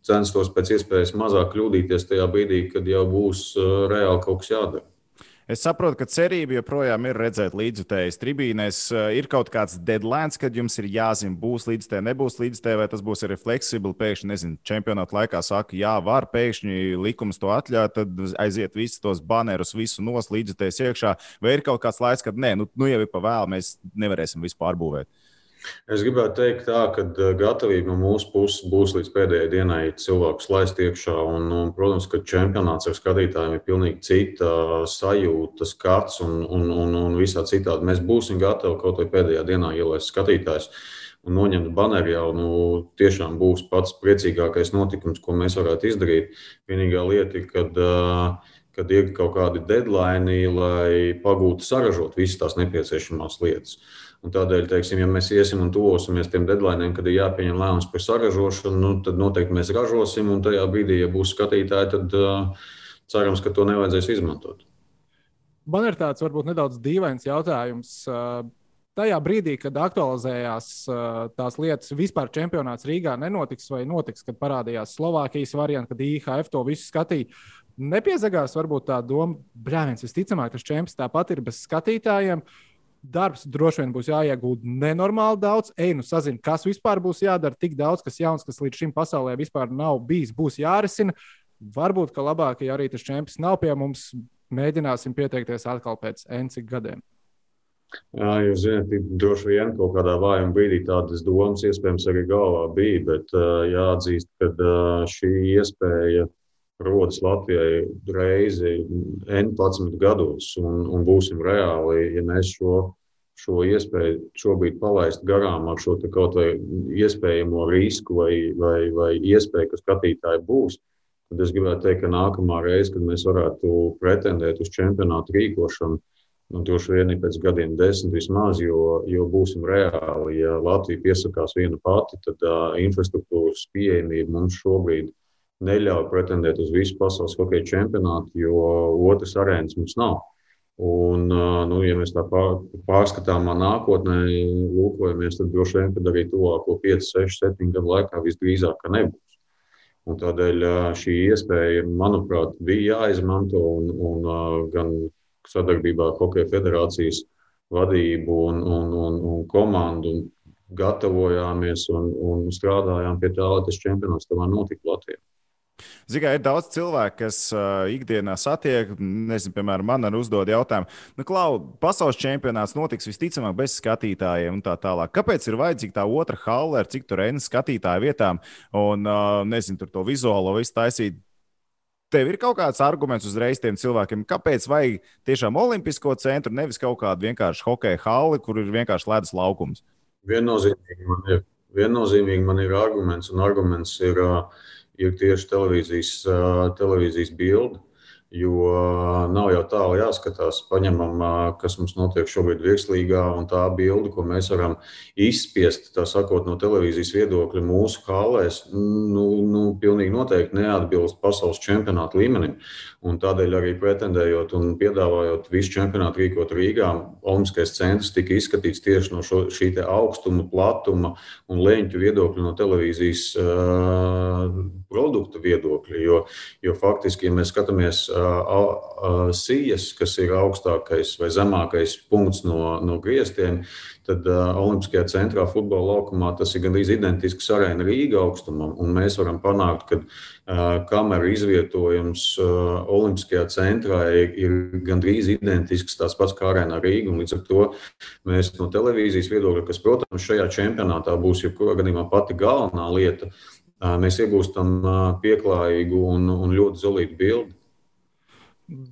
censtos pēc iespējas mazāk kļūdīties tajā brīdī, kad jau būs reāli kaut kas jādara. Es saprotu, ka cerība joprojām ir redzēt līdzutējas tribīnēs. Eh, ir kaut kāds deadline, kad jums ir jāzina, būs līdzutēja, nebūs līdzutēja, vai tas būs arī fleksibli. Pēkšņi, nezinu, čempionāta laikā saka, jā, var, pēkšņi likums to atļauj, tad aiziet visus tos banerus, visu nos līdzutējas iekšā. Vai ir kaut kāds laiks, kad nē, nu, nu jau ir pa vēlu, mēs nevarēsim vispār būvēt. Es gribētu teikt, tā, ka eh, gatavība no mūsu puses būs līdz pēdējai dienai cilvēkus laist iekšā. Un, un, protams, ka čempionāts ar skatītājiem ir pilnīgi cita sajūta, skats un, un, un, un visā citādi. Mēs būsim gatavi kaut vai pēdējā dienā ielaist skatītājus. Un noņemt baneri jau nu, tiešām būs pats priecīgākais notikums, ko mēs varētu izdarīt. Vienīgā lieta ir, kad, uh, kad ir kaut kādi deadline, lai pagūtu saražot visas tās nepieciešamās lietas. Un tādēļ, teiksim, ja mēs iesim un tuvosimies tiem deadline, kad ir jāpieņem lēmums par saražošanu, nu, tad noteikti mēs ražosim. Un tajā brīdī, ja būs skatītāji, tad uh, cerams, ka to nevajadzēs izmantot. Man ir tāds varbūt nedaudz dīvains jautājums. Tajā brīdī, kad aktualizējās tās lietas, vispār čempionāts Rīgā nenotiks vai notiks, kad parādījās Slovākijas variants, kad IHF to visu skatīja. Nepiezagās varbūt tā doma, brāļs, visticamāk, tas čempions tāpat ir bez skatītājiem. Uh, Darbs droši vien būs jāiegūda nenormāli daudz. Ej, nu sazini, kas vispār būs jādara. Tik daudz, kas jauns, kas līdz šim pasaulē vispār nav bijis, būs jārisina. Varbūt, ka labāk, ja arī tas čempions nav pie mums, mēģināsim pieteikties atkal pēc encik gadiem. Jā, jūs zināt, droši vien kaut kādā vājuma brīdī tādas domas iespējams arī galvā bija, bet uh, jāatzīst, ka uh, šī iespēja rodas Latvijai reizi N11 gados, un, un būsim reāli, ja mēs šo, šo iespēju šobrīd palaist garām ar šo kaut vai iespējamo risku vai, vai, vai iespēju, ka skatītāji būs. Tad es gribētu teikt, ka nākamā reize, kad mēs varētu pretendēt uz čempionātu rīkošanu, nu, droši vien ir pēc gadiem desmit vismaz, jo, jo būsim reāli. Ja Latvija piesakās viena pati, tad uh, infrastruktūras pieejamība mums šobrīd ir neļauj pretendēt uz visu pasaules hokeja čempionātu, jo otras arēnas mums nav. Un, nu, ja mēs tā pārskatāmā nākotnē lūkojamies, tad droši vien, kad arī tuvāko 5, 6, 7 gadu laikā visdrīzāk nebūs. Un tādēļ šī iespēja, manuprāt, bija jāizmanto un, un gan sadarbībā ar Hokeja federācijas vadību un, un, un, un komandu gatavojāmies un, un strādājām pie tā, lai tas čempionāts tomēr notiktu Latvijā. Zinām, ir daudz cilvēku, kas uh, ikdienā satiek, nezinu, piemēram, man ar uzdod jautājumu, nu, Klau, pasaules čempionāts notiks visticamāk bez skatītājiem un tā tālāk. Kāpēc ir vajadzīga tā otra halle ar cik tur reizes skatītāju vietām un, uh, nezinu, tur to vizuālo visu taisīt? Tev ir kaut kāds arguments uzreiz tiem cilvēkiem, kāpēc vajag tiešām olimpisko centru, nevis kaut kādu vienkārši hokeja halli, kur ir vienkārši ledus laukums? Viennozīmīgi man ir, viennozīmīgi man ir arguments, un arguments ir uh, ir tieši televīzijas, televīzijas bilde. Jo nav jau tālu jāskatās, paņemam, kas mums notiek šobrīd virslīgā, un tā bilde, ko mēs varam izspiest, tā sakot, no televīzijas viedokļa mūsu kālēs, nu, nu, pilnīgi noteikti neatbilst pasaules čempionāta līmenim. Un tādēļ arī pretendējot un piedāvājot visu čempionātu rīkot Rīgā, Olimpiskais centrs tika izskatīts tieši no šo, šī augstuma, platuma un leņķu viedokļa no televīzijas uh, produktu viedokļa. Jo, jo faktiski, ja mēs skatāmies sijas, kas ir augstākais vai zemākais punkts no, no grieztiem, tad uh, Olimpiskajā centrā futbola laukumā tas ir gandrīz identisks arēna Rīga augstumam. Mēs varam panākt, ka uh, kameru izvietojums uh, Olimpiskajā centrā ir, ir gandrīz identisks tāds pats kā arēna Rīga. Līdz ar to mēs no televīzijas viedokļa, kas, protams, šajā čempionātā būs jebkurā gadījumā pati galvenā lieta, mēs iegūstam pieklājīgu un, un ļoti zelītu bildi.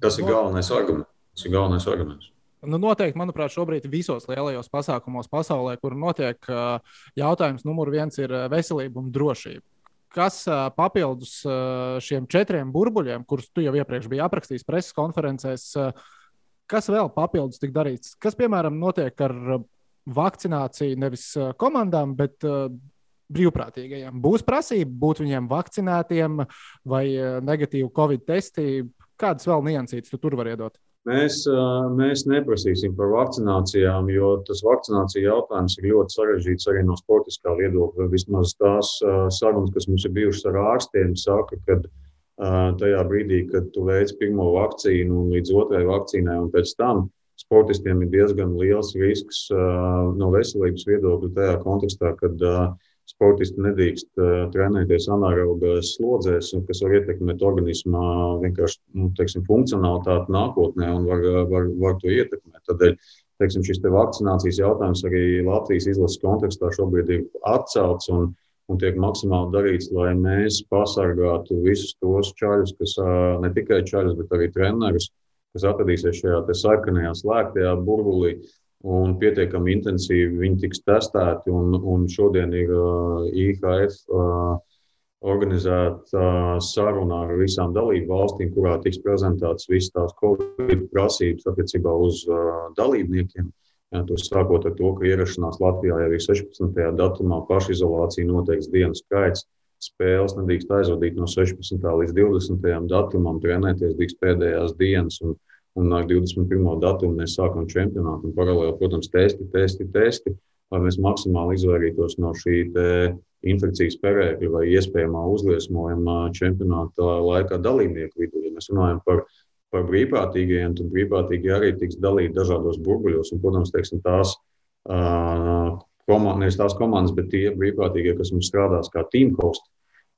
Tas ir galvenais arguments. Tas ir galvenais arguments. Nu, noteikti, manuprāt, šobrīd visos lielajos pasākumos pasaulē, kur notiek jautājums numur viens, ir veselība un drošība. Kas papildus šiem četriem burbuļiem, kurus tu jau iepriekš biji aprakstījis preses konferencēs, kas vēl papildus tika darīts? Kas, piemēram, notiek ar vakcināciju nevis komandām, bet brīvprātīgajiem? Būs prasība būt viņiem vakcinētiem vai negatīvu covid testi? Kādas vēl niansītas tu tur var iedot? Mēs, mēs neprasīsim par vakcinācijām, jo tas vakcinācija jautājums ir ļoti sarežģīts arī no sportiskā viedokļa. Vismaz tās sarunas, kas mums ir bijušas ar ārstiem, saka, ka tajā brīdī, kad tu veic pirmo vakcīnu un līdz otrai vakcīnai, un pēc tam sportistiem ir diezgan liels risks no veselības viedokļa tajā kontekstā, kad sportisti nedrīkst uh, trenēties anaerobijas slodzēs, kas var ietekmēt organismā vienkārši nu, teiksim, funkcionalitāti nākotnē un var, var, var to ietekmēt. Tādēļ teiksim, šis te vakcinācijas jautājums arī Latvijas izlases kontekstā šobrīd ir atcelts. Un, un tiek maksimāli darīts, lai mēs pasargātu visus tos čaļus, kas ne tikai čaļus, bet arī trenerus, kas atradīsies šajā sarkanajā, slēgtajā burbulī, un pietiekami intensīvi viņi tiks testēti. Un, un šodien ir uh, IHF uh, organizēta uh, saruna ar visām dalību valstīm, kurā tiks prezentētas visas tās Covid prasības attiecībā uz uh, dalībniekiem. Jā, tur sākot ar to, ka ierašanās Latvijā jau ir 16. datumā pašizolācija noteikts dienu skaits. Spēles nedrīkst aizvadīt no 16. līdz 20. datumam, trenēties drīkst pēdējās dienas. Un, Un ar 21. datumu mēs sākam čempionātu. Un paralēli, protams, testi, testi, testi, lai mēs maksimāli izvairītos no šī infekcijas perēkļa vai iespējamā uzliesmojuma čempionāta laikā dalībnieku vidū. Ja mēs runājam par, par brīvprātīgajiem, tad brīvprātīgi arī tiks dalīti dažādos burbuļos. Un, protams, teiksim, tās, uh, komand, tās komandas, bet tie brīvprātīgie, kas mums strādās kā team host,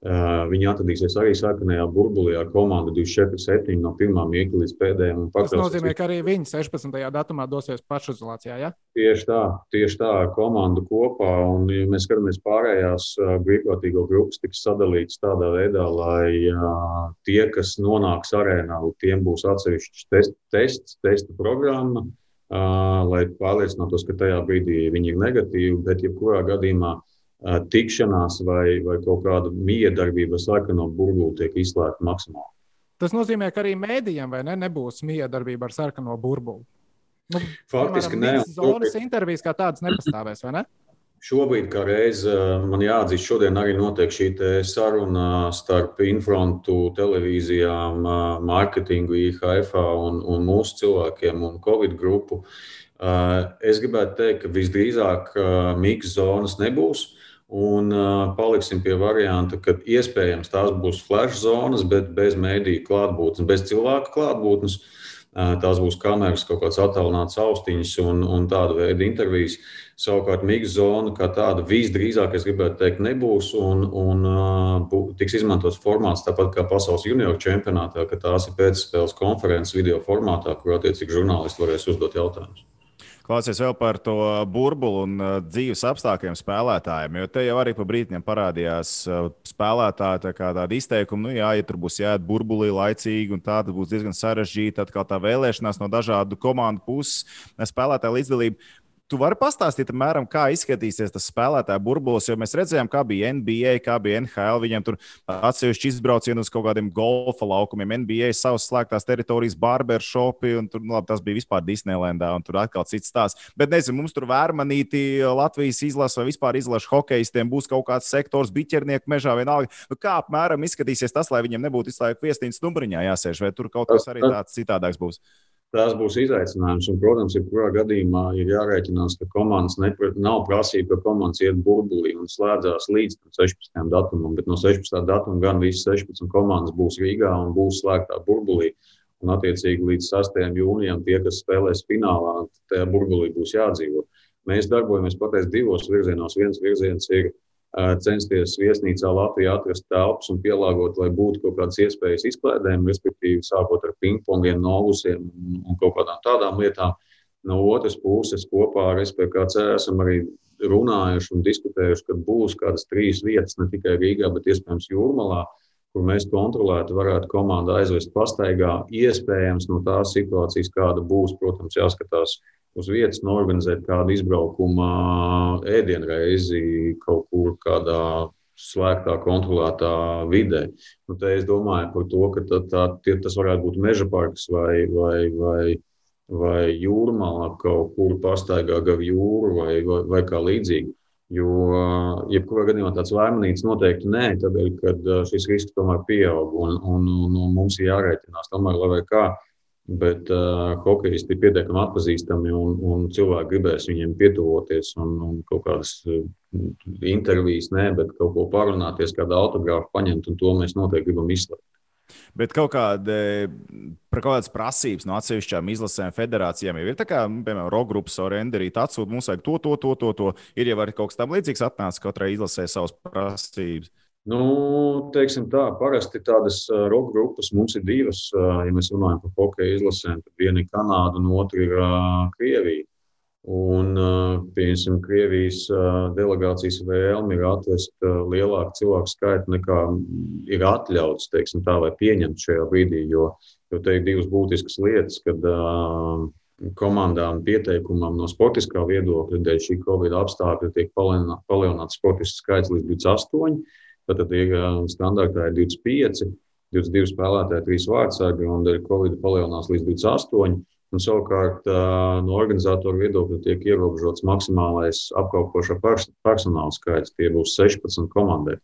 Viņi atradīsies arī sarkanajā burbulī ar komandu 24-7 no pirmā mirkļa līdz pēdējiem. Tas nozīmē, ka arī viņi 16. datumā dosies pašizolācijā. Ja? Tieši tā, tieši tā ar komandu kopā. Un, ja mēs skatāmies pārējās brīvprātīgo grupas, tiks sadalītas tādā veidā, lai uh, tie, kas nonāks arēnā, tiem būs atsevišķs test, tests, testa programma, lai pārliecinātos, ka tajā brīdī viņi ir negatīvi. Bet, jebkurā gadījumā, uh, tikšanās vai, vai kaut kāda miedarbība ar sarkano burbuli tiek izslēgta maksimāli. Tas nozīmē, ka arī mēdījiem ne, nebūs miedarbība ar sarkano burbuli. Nu, Faktiski nē. Zonas intervijas kā tādas nepastāvēs, vai ne? Šobrīd, kā reize, man jāatzīst, šodien arī notiek šī saruna starp infrontu televīzijām, mārketingu, IHF un, un mūsu cilvēkiem un Covid grupu. Es gribētu teikt, ka visdrīzāk miksa zonas nebūs. Un uh, paliksim pie varianta, ka iespējams tās būs flash zonas, bet bez mēdīju klātbūtnes, bez cilvēka klātbūtnes. Uh, tās būs kameras, kaut kādas attālinātas austiņas un, un tāda veida intervijas. Savukārt, mīksta zona kā tāda visdrīzāk, es gribētu teikt, nebūs. Un, un uh, tiks izmantots formāts tāpat kā pasaules junioru čempionātā, ka tās ir pēcspēles konferences video formātā, kur attiecīgi žurnālisti varēs uzdot jautājumus. Klausies vēl par to burbuli un uh, dzīves apstākļiem spēlētājiem. Jo te jau arī pa brīdim parādījās uh, spēlētāji tā tāda izteikuma, nu, jā, ja tur būs jāiet burbulī laicīgi, un tā būs diezgan sarežģīta atkal tā vēlēšanās no dažādu komandu puses, spēlētāju līdzdalība tu vari pastāstīt, apmēram, kā izskatīsies tas spēlētāju burbulis, jo mēs redzējām, kā bija NBA, kā bija NHL. Viņiem tur atsevišķi izbraucieni uz kaut kādiem golfa laukumiem, NBA savas slēgtās teritorijas, barbershopi, un tur, nu, labi, tas bija vispār Disneylandā, un tur atkal cits stāsts. Bet nezinu, mums tur vērmanīti Latvijas izlase vai vispār izlase hokeistiem būs kaut kāds sektors, biķernieku mežā vienalga. Nu, kā apmēram izskatīsies tas, lai viņiem nebūtu visu laiku viesnīcas numuriņā jāsēž, vai tur kaut kas arī tāds citādāks būs? Tās būs izaicinājums. Un, protams, jebkurā gadījumā ir jārēķinās, ka komandas nepra, nav prasība, ka komandas iet burbulī un slēdzās līdz 16. datumam. Bet no 16. datuma gan visas 16 komandas būs Rīgā un būs slēgtā burbulī. Un, attiecīgi, līdz 6. jūnijam tie, kas spēlēs finālā, tajā burbulī būs jādzīvot. Mēs darbojamies pateicis divos virzienos. Viens virziens ir censties viesnīcā Latvijā atrast telpas un pielāgot, lai būtu kaut kādas iespējas izklaidēm, respektīvi sākot ar pingpongiem, novusiem un kaut kādām tādām lietām. No otras puses, kopā ar SPKC esam arī runājuši un diskutējuši, ka būs kādas trīs vietas, ne tikai Rīgā, bet iespējams Jūrmalā, kur mēs kontrolēti varētu komandu aizvest pastaigā. Iespējams, no tās situācijas, kāda būs, protams, jāskatās uz vietas norganizēt kādu izbraukumu ēdienreizi kaut kur kādā slēgtā, kontrolētā vidē. Nu, es domāju par to, ka tā, tā, tie, tas varētu būt meža parks vai, vai, vai, vai jūrmālā kaut kur pastaigā gar jūru vai, vai, vai kā līdzīgi. Jo, jebkurā gadījumā tāds lēmnīgs noteikti nē, tādēļ, ka šis risks tomēr pieaug un, un, un, un mums ir jārēķinās. Tomēr, lai kā, bet uh, hokeisti ir pietiekami atpazīstami un, un cilvēki gribēs viņiem pietuvoties un, un kaut kādas intervijas, nē, bet kaut ko parunāties, kādu autogrāfu paņemt, un to mēs noteikti gribam izslēgt. Bet kaut kāda, kaut kādas prasības no atsevišķām izlasēm, federācijām jau ir tā, kā, piemēram, Rogrupas orenderīt atsūta, mums vajag to, to, to, to, to. Ir jau arī kaut kas tam līdzīgs atnācis katrai izlasē savas prasības. Nu, teiksim tā, parasti tādas roka grupas mums ir divas. Ja mēs runājam par hokeja izlasēm, tad viena ir Kanāda un otra ir Krievija. Un, piemēram, Krievijas delegācijas vēlme ir atrast lielāku cilvēku skaitu nekā ir atļauts, teiksim tā, vai pieņemt šajā brīdī. Jo, jo te ir divas būtiskas lietas, kad komandām pieteikumam no sportiskā viedokļa dēļ šī Covid apstākļa tiek palielināts sportisks skaits līdz 28. Tad ir standartā ir 25, 22 spēlētāji, 3 vārdsargi, un Covid palielinās līdz 28. Un savukārt no organizatoru viedokļa tiek ierobežots maksimālais apkalpošā personāla skaits. Tie būs 16 komandai.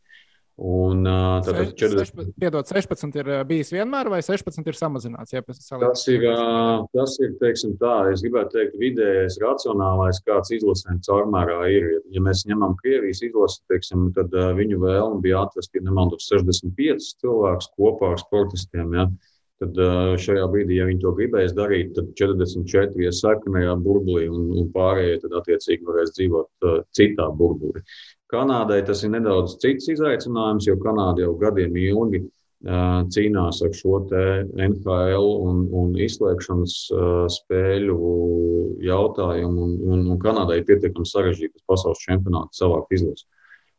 Un, tātad 40... Piedod, 16 ir bijis vienmēr, vai 16 ir samazināts? Ja tas ir, tas ir teiksim, tā, es gribētu teikt, vidējais, racionālais, kāds izlasēm caurmērā ir. Ja mēs ņemam Krievijas izlasi, teiksim, tad viņu vēlme bija atrast, ja nemaldos, 65 cilvēkus kopā ar sportistiem. Ja? Tad šajā brīdī, ja viņi to gribēs darīt, tad 44 ir sarkanajā burbulī, un, un pārējie tad attiecīgi varēs dzīvot citā burbulī. Kanādai tas ir nedaudz cits izaicinājums, jo Kanāda jau gadiem ilgi cīnās ar šo NHL un, un izslēgšanas spēļu jautājumu. Un, un, un Kanādai ir pietiekami sarežģīts pasaules čempionāts savākt izlasi.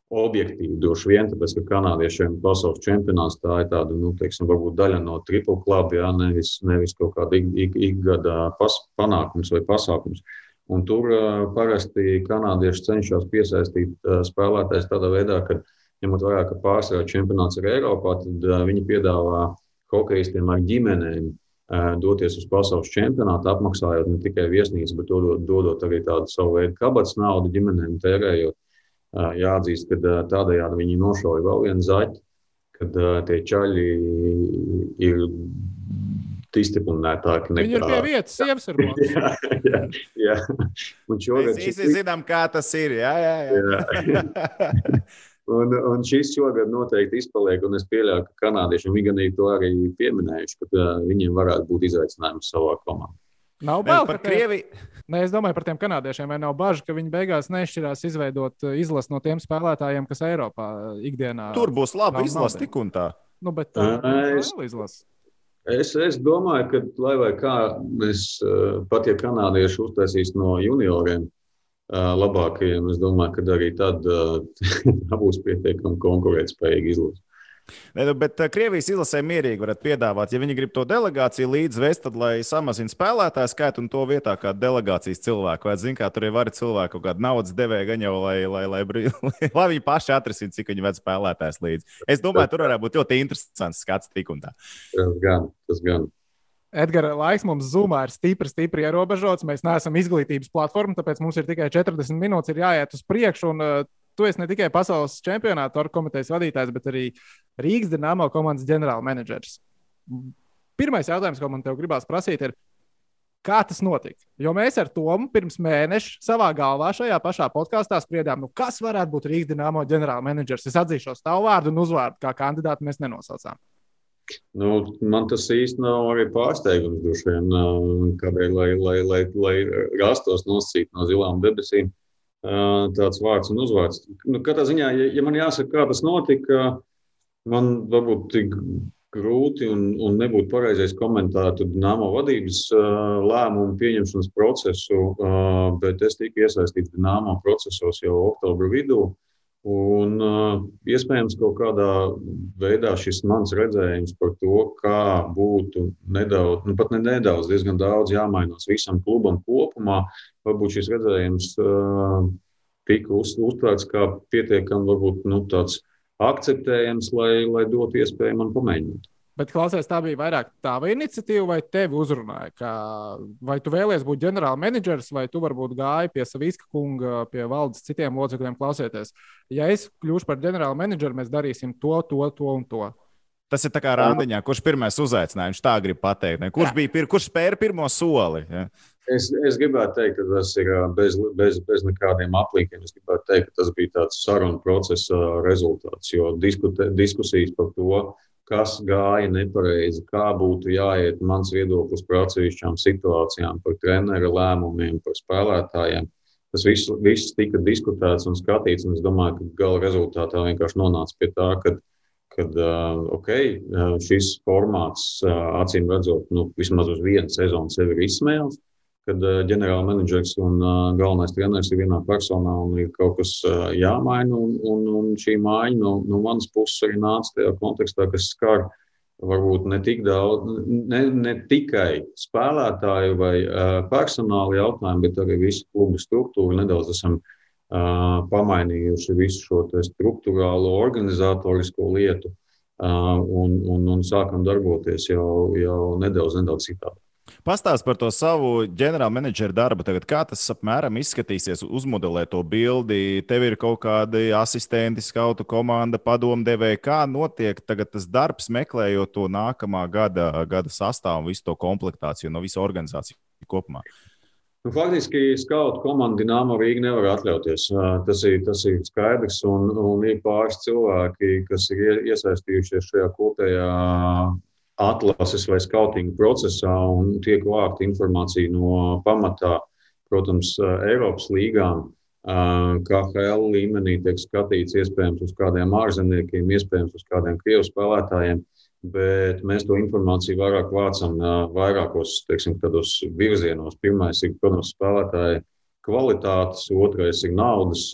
Objektīvi droši vien, tāpēc, ka kanādiešiem pasaules čempionāts tā ir tāda, nu, teiksim, varbūt daļa no triple kluba, jā, nevis, nevis kaut kāda ikgada ik, ik pas, panākums vai pasākums. Uh, Un tur parasti kanādieši cenšas piesaistīt spēlētājus tādā veidā, ka, ņemot vērā, ka pārsvarā čempionāts ir Eiropā, tad viņi piedāvā hokeistiem ar ģimenēm doties uz pasaules čempionātu, apmaksājot ne tikai viesnīcu, bet dodot, dodot arī tādu savu veidu kabatas naudu ģimenēm, tērējot. Jāatzīst, ka tādējādi viņi nošauja vēl vienu zaķi, kad tie čaļi ir disciplinētāki. Nekā... Viņi ir pie vietas, monēta. jā, jā, jā. Un šogad mēs visi šis... zinām, kā tas ir. Jā, jā, jā. jā. un, un šis šogad noteikti izpaliek, un es pieļauju, ka kanādieši, gan to arī pieminējuši, ka viņiem varētu būt izaicinājums savā komandā. Nav bail par Krieviju. Nē, es domāju par tiem kanādiešiem. Vai nav bažas, ka viņi beigās nešķirās izveidot izlasi no tiem spēlētājiem, kas Eiropā ikdienā. Tur būs laba izlase tik un tā. Nu, bet tā ir izlase. Es, es domāju, ka, lai vai kā mēs, eh, pat ja kanādieši uztaisīs no junioriem eh, labākajiem, es domāju, ka arī tad eh, būs pietiekami konkurētspējīgi izlase. Nu, bet uh, Krievijas izlasē mierīgi varētu piedāvāt, ja viņi grib to delegāciju līdzvest, tad lai samazina spēlētāju skaitu un to vietā kā delegācijas cilvēku. Vai zina, kā tur ir vari cilvēku kaut kāda naudas devēja gan jau, lai, lai, lai, lai, lai viņi paši atrisina, cik viņi ved spēlētājs līdzi. Es domāju, tur varētu būt ļoti interesants skats tik un tā. Tas gan, tas gan. Edgars, laiks mums zumā ir stipri, stipri ierobežots. Mēs neesam izglītības platforma, tāpēc mums ir tikai 40 minūtes, ir jāiet uz priekšu. Un, uh, tu esi ne tikai pasaules čempionāta komitejas vadītājs, bet arī Rīgas Dienāmo komandas ģenerālmenedžers. Pirmais jautājums, ko man te gribās prasīt, ir, Kā tas notika? Jo mēs ar Tomu pirms mēneša savā galvā šajā pašā podkāstā spriedām, nu, kas varētu būt Rīgas dīnāmo ģenerālmenedžers. Es atzīšos tavu vārdu un uzvārdu, kā kandidātu mēs nenosaucām. Nu, man tas īsti nav arī pārsteigums, vien, kādēļ, lai, lai, lai, lai rastos nosīt no zilām debesīm tāds vārds un uzvārds. Nu, katrā ziņā, ja, ja man jāsaka, kā tas notika, man varbūt tik grūti un, un nebūtu pareizais komentēt Dienāmo vadības lēmumu pieņemšanas procesu, bet es tiku iesaistīts Dienāmo procesos jau oktobra vidū. Un, iespējams, kaut kādā veidā šis mans redzējums par to, kā būtu nedaudz, nu pat ne nedaudz, diezgan daudz jāmainās visam klubam kopumā, varbūt šis redzējums tika uz, uztvērts kā pietiekami, varbūt nu, tāds akceptējams, lai, lai dotu iespēju man pamēģināt. Bet, klausies, tā bija vairāk tava iniciatīva, vai tevi uzrunāja? Kā, vai tu vēlies būt ģenerālmenedžers, vai tu varbūt gāji pie Savīska kunga, pie valdes citiem locekļiem klausieties? Ja es kļūšu par ģenerālmenedžeru, mēs darīsim to, to, to un to. Tas ir kā randiņā, kurš pirmais uzaicināja. Viņš tā grib pateikt. Ne? Kurš, bija, pir, kurš spēra pirmo soli? Ja? Es, es gribētu teikt, ka tas ir bez, bez, bez nekādiem aplīkiem. Es gribētu teikt, ka tas bija tāds sarunu procesa rezultāts, jo diskute, diskusijas par to, kas gāja nepareizi, kā būtu jāiet mans viedoklis par atsevišķām situācijām, par treneru lēmumiem, par spēlētājiem. Tas viss, viss tika diskutēts un skatīts, un es domāju, ka gala rezultātā vienkārši nonāca pie tā, ka, kad okay, šis formāts, acīm redzot, nu, vismaz uz vienu sezonu sevi ir izsmēlis kad uh, ģenerāla menedžers un uh, galvenais treneris ir vienā personā un ir kaut kas uh, jāmaina. Un, un, un šī maiņa no, no manas puses arī nāca tajā kontekstā, kas skar varbūt ne, tik daudz, ne, ne tikai spēlētāju vai personāla jautājumu, bet arī visu klubu struktūru. Nedaudz esam uh, pamainījuši visu šo struktūrālo, organizatorisko lietu uh, un, un, un sākam darboties jau, jau nedaudz, nedaudz citādi. Pastāst par to savu ģenerālmenedžera darbu. Tagad, kā tas apmēram izskatīsies, uzmodelē to bildi. Tev ir kaut kādi asistenti, skautu komanda, padomdevēja. Kā notiek tas darbs, meklējot to nākamā gada, gada sastāvu un visu to komplektāciju no visas organizācijas kopumā? Nu, faktiski skautu komandu Dienāmo Rīga nevar atļauties. Tas ir, tas ir skaidrs. Un, un ir pāris cilvēki, kas ir iesaistījušies šajā kopējā atlases vai skautinga procesā un tiek vākta informācija no pamatā, protams, Eiropas līgām. KHL līmenī tiek skatīts iespējams uz kādiem ārzemniekiem, iespējams uz kādiem krievu spēlētājiem, bet mēs to informāciju vairāk vācam vairākos teiksim, virzienos. Pirmais ir, protams, spēlētāji kvalitātes, otrais ir naudas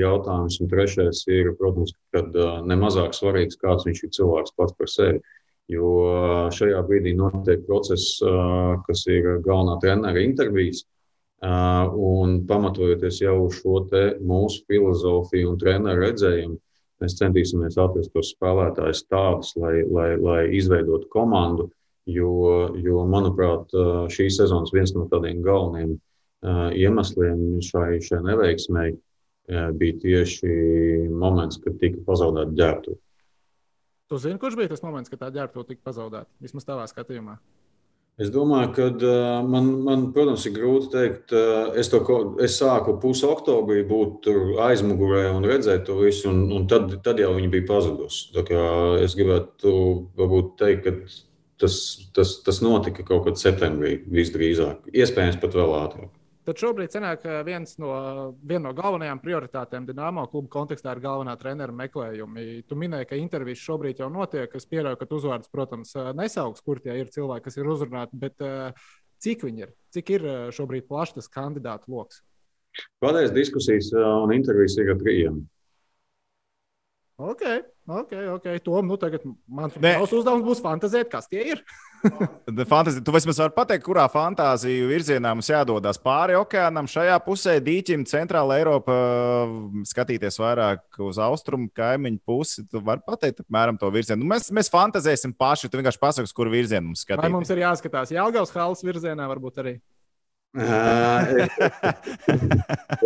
jautājums, un trešais ir, protams, kad nemazāk svarīgs, kāds viņš ir cilvēks pats par sevi. Jo šajā brīdī notiek process, kas ir galvenā trenera intervijas. Un pamatojoties jau uz šo mūsu filozofiju un treneru redzējumu, mēs centīsimies atrast tos spēlētājus tādus, lai, lai, lai izveidotu komandu. Jo, jo, manuprāt, šī sezonas viens no tādiem galvenajiem iemesliem šai, šai neveiksmei bija tieši moments, kad tika pazaudēta ģērbtuve. Tu zini, kurš bija tas moments, kad tā ģērbta tika pazaudēta? Vismaz tavā skatījumā. Es domāju, ka uh, man, man, protams, ir grūti pateikt, uh, es, to, es sāku pusi oktobrī būt aizmugurē un redzēt to visu, un, un tad, tad jau viņi bija pazudusi. Es gribētu varbūt teikt, ka tas, tas, tas notika kaut kad septembrī visdrīzāk, iespējams pat vēl ātrāk. Tad šobrīd sanāk, viens no, viena no galvenajām prioritātēm Dienāmo kluba kontekstā ir galvenā treneru meklējumi. Tu minēji, ka intervijas šobrīd jau notiek. Es pieļauju, ka uzvārds, protams, nesaugs, kur tie ir cilvēki, kas ir uzrunāti, bet cik viņi ir? Cik ir šobrīd plašs tas kandidātu lokus? Patreiz diskusijas un intervijas ir ar trījiem. Ok, ok, ok. Tom, nu tagad mans uzdevums būs fantāzēt, kas tie ir. Fantazija, tu vismaz vari pateikt, kurā fantāziju virzienā mums jādodas pāri okeānam, šajā pusē, dīķim, centrāla Eiropa, skatīties vairāk uz austrumu kaimiņu pusi. Tu vari pateikt, apmēram to virzienu. Nu, mēs, mēs fantazēsim paši, tu vienkārši pasaki, kur virzienu mums skatīties. Vai mums ir jāskatās Jālgavas halas virzienā, varbūt arī?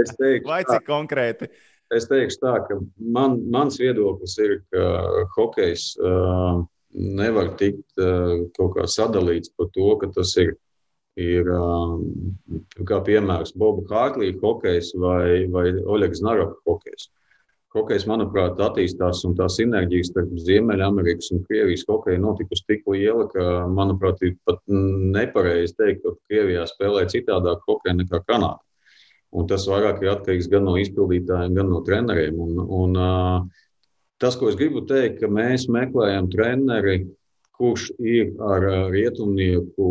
es teiktu, Vai cik konkrēti? Es teikšu tā, ka man, mans viedoklis ir, ka hokejs uh, nevar tikt uh, kaut kā sadalīts par to, ka tas ir ir um, kā piemērs Boba Hārtlīga hokejs vai, vai Oļegs Naroka hokejs. Hokejs, manuprāt, attīstās un tā sinerģija starp Ziemeļamerikas un Krievijas hokeju notikusi tik liela, ka, manuprāt, ir pat nepareizi teikt, ka Krievijā spēlē citādāk hokeju nekā Kanādā. Un tas vairāk ir atkarīgs gan no izpildītājiem, gan no treneriem. Un, un, tas, ko es gribu teikt, ka mēs meklējam treneri, kurš ir ar rietumnieku,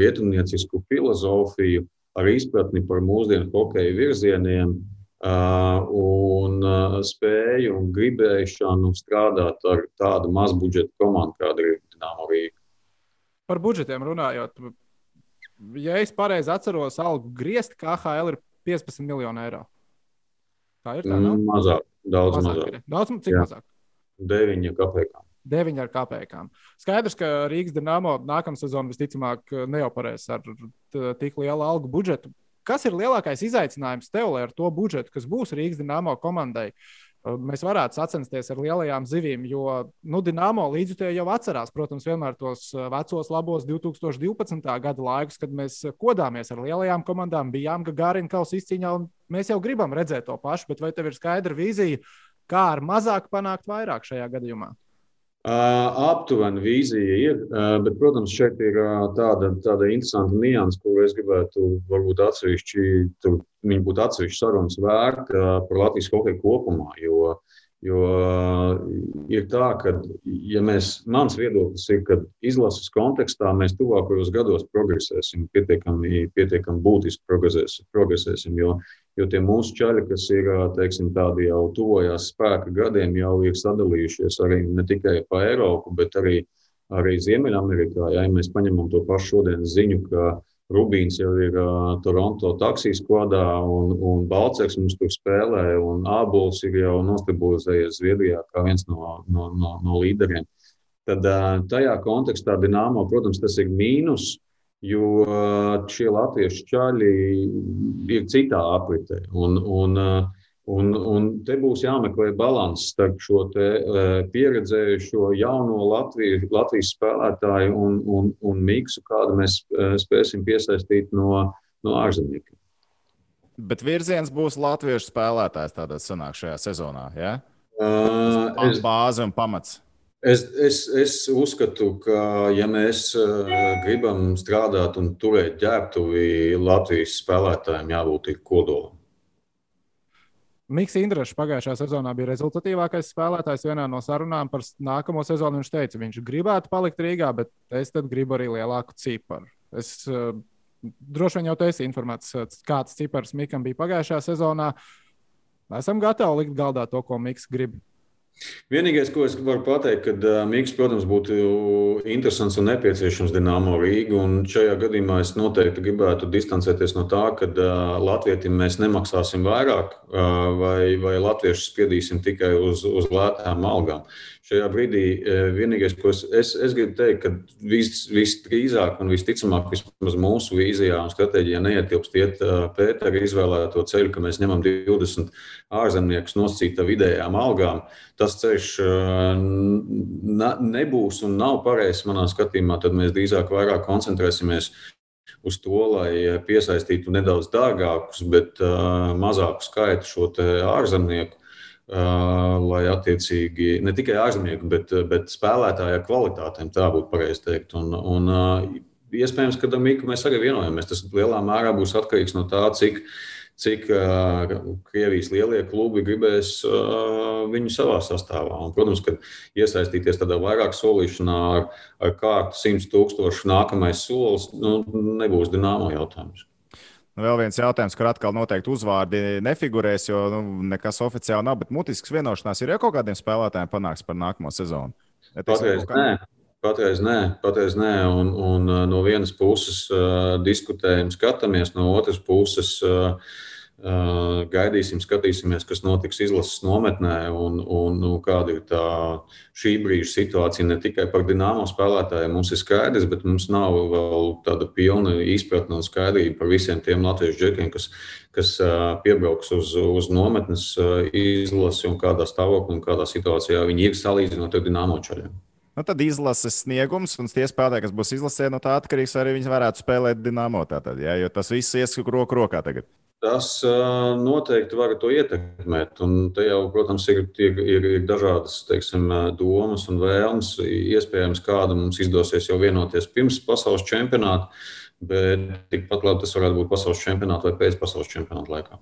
rietumniecisku filozofiju, ar izpratni par mūsdienu hokeja virzieniem un spēju un gribēšanu strādāt ar tādu mazbudžeta komandu, kāda ir Dienāmo Rīga. Par budžetiem runājot, ja es pareizi atceros, algu griezt KHL ir 15 miljoni eiro. Tā ir tā, nav? Mm, mazāk, daudz mazāk. mazāk. Daudz, cik Jā. mazāk? 9 kapekām. 9 ar kāpējām. Skaidrs, ka Rīgas dīnāmo nākamā sezona visticamāk neoperēs ar tik lielu algu budžetu. Kas ir lielākais izaicinājums tev, ar to budžetu, kas būs Rīgas dīnāmo komandai, uh, mēs varētu sacensties ar lielajām zivīm? Jo nu, Dienāmo līdzjutēji jau atcerās, protams, vienmēr tos vecos labos 2012. gada laikus, kad mēs kodāmies ar lielajām komandām, bijām Gagarin kausa izcīņā, un mēs jau gribam redzēt to pašu, bet vai tev ir skaidra vīzija, kā ar mazāk panākt vairāk šajā gadījumā? Uh, aptuveni vīzija ir, uh, bet, protams, šeit ir uh, tāda, tāda interesanta nianses, ko es gribētu varbūt atsevišķi, tur viņi būtu atsevišķi sarunas vērti uh, par Latvijas hokeju kopumā. Jo, jo uh, ir tā, ka, ja mēs, mans viedoklis ir, ka izlases kontekstā mēs tuvākajos gados progresēsim, pietiekami, pietiekami būtiski progresēsim, progresēsim jo, jo tie mūsu ceļi, kas ir teiksim, tādi jau tuvojās spēka gadiem, jau ir sadalījušies arī ne tikai pa Eiropu, bet arī, arī Ziemeļamerikā. Ja mēs paņemam to pašu šodienas ziņu, ka Rubīns jau ir uh, Toronto taksijas kodā un, un Balcēks mums tur spēlē, un Ābols ir jau nostabilizējies Zviedrijā kā viens no, no, no, no līderiem. Tad uh, tajā kontekstā Dienāmo, protams, tas ir mīnus, jo šie latviešu čaļi ir citā apritē. Un, un, un, un te būs jāmeklē līdzsvars starp šo pieredzējušo jauno Latviju, Latvijas spēlētāju un, un, un miksu, kādu mēs spēsim piesaistīt no, no ārzemniekiem. Bet virziens būs latviešu spēlētājs tādā sanāk šajā sezonā. Ja? Uh, es... Bāze un pamats. Es, es, es uzskatu, ka, ja mēs uh, gribam strādāt un turēt ģērbtuvi, Latvijas spēlētājiem jābūt kodolam. Mikls Indrašs pagājušā sezonā bija rezultatīvākais spēlētājs vienā no sarunām par nākamo sezonu. Viņš teica, viņš gribētu palikt Rīgā, bet es gribu arī lielāku ciparu. Es uh, droši vien jau esi informēts, kāds cipars Mikam bija pagājušajā sezonā. Esam gatavi likt galdā to, ko Miks grib. Vienīgais, ko es varu pateikt, ka Mikls, protams, būtu interesants un nepieciešams Dienāmo Rīga. Un šajā gadījumā es noteikti gribētu distancēties no tā, ka Latvijam mēs nemaksāsim vairāk vai, vai Latviešu spiedīsim tikai uz, uz lētām algām. Šajā brīdī vienīgais, ko es, es, es gribu teikt, ka vis, visdrīzāk un visticamāk, vismaz mūsu vīzijā un stratēģijā neietilpst iet Pētera izvēlēto ceļu, ka mēs ņemam 20 ārzemniekus nosacīta vidējām algām. Tas ceļš nebūs un nav pareizs manā skatījumā. Tad mēs drīzāk vairāk koncentrēsimies uz to, lai piesaistītu nedaudz dārgākus, bet uh, mazāku skaitu šo ārzemnieku. Uh, lai attiecīgi ne tikai ārzemnieku, bet, bet spēlētāja kvalitātēm tā būtu pareizi teikt. Un, un, uh, iespējams, ka Damiku mēs arī vienojamies. Tas lielā mērā būs atkarīgs no tā, cik, cik uh, Krievijas lielie klubi gribēs uh, viņu savā sastāvā. Un, protams, ka iesaistīties tādā vairāk solīšanā ar, ar kārtu 100 tūkstošu nākamais solis nu, nebūs dināmo jautājums. Nu, vēl viens jautājums, kur atkal noteikti uzvārdi nefigurēs, jo nu, nekas oficiāli nav, bet mutisks vienošanās ir jau kaut kādiem spēlētājiem panāks par nākamo sezonu. Ja Patreiz nē. Patreiz nē, patreiz nē. Un, un no vienas puses uh, diskutējam, skatāmies, no otras puses uh, gaidīsim, skatīsimies, kas notiks izlases nometnē un, un nu, kāda ir tā šī brīža situācija. Ne tikai par dināmo spēlētājiem mums ir skaidrs, bet mums nav vēl tāda pilna izpratne un skaidrība par visiem tiem latviešu džekiem, kas, kas piebrauks uz, uz nometnes izlasi un kādā stāvoklī un kādā situācijā viņi ir salīdzinot ar dināmo čaļiem. Nu, tad izlases sniegums un tie spēlētāji, kas būs izlasē, no tā atkarīgs arī viņi varētu spēlēt Dienāmo. Tātad, ja, jo tas viss ies roku rokā tagad. Tas noteikti var to ietekmēt. Un te jau, protams, ir, ir, ir, ir dažādas teiksim, domas un vēlmes. Iespējams, kāda mums izdosies jau vienoties pirms pasaules čempionāta, bet tikpat labi tas varētu būt pasaules čempionāta vai pēc pasaules čempionāta laikā.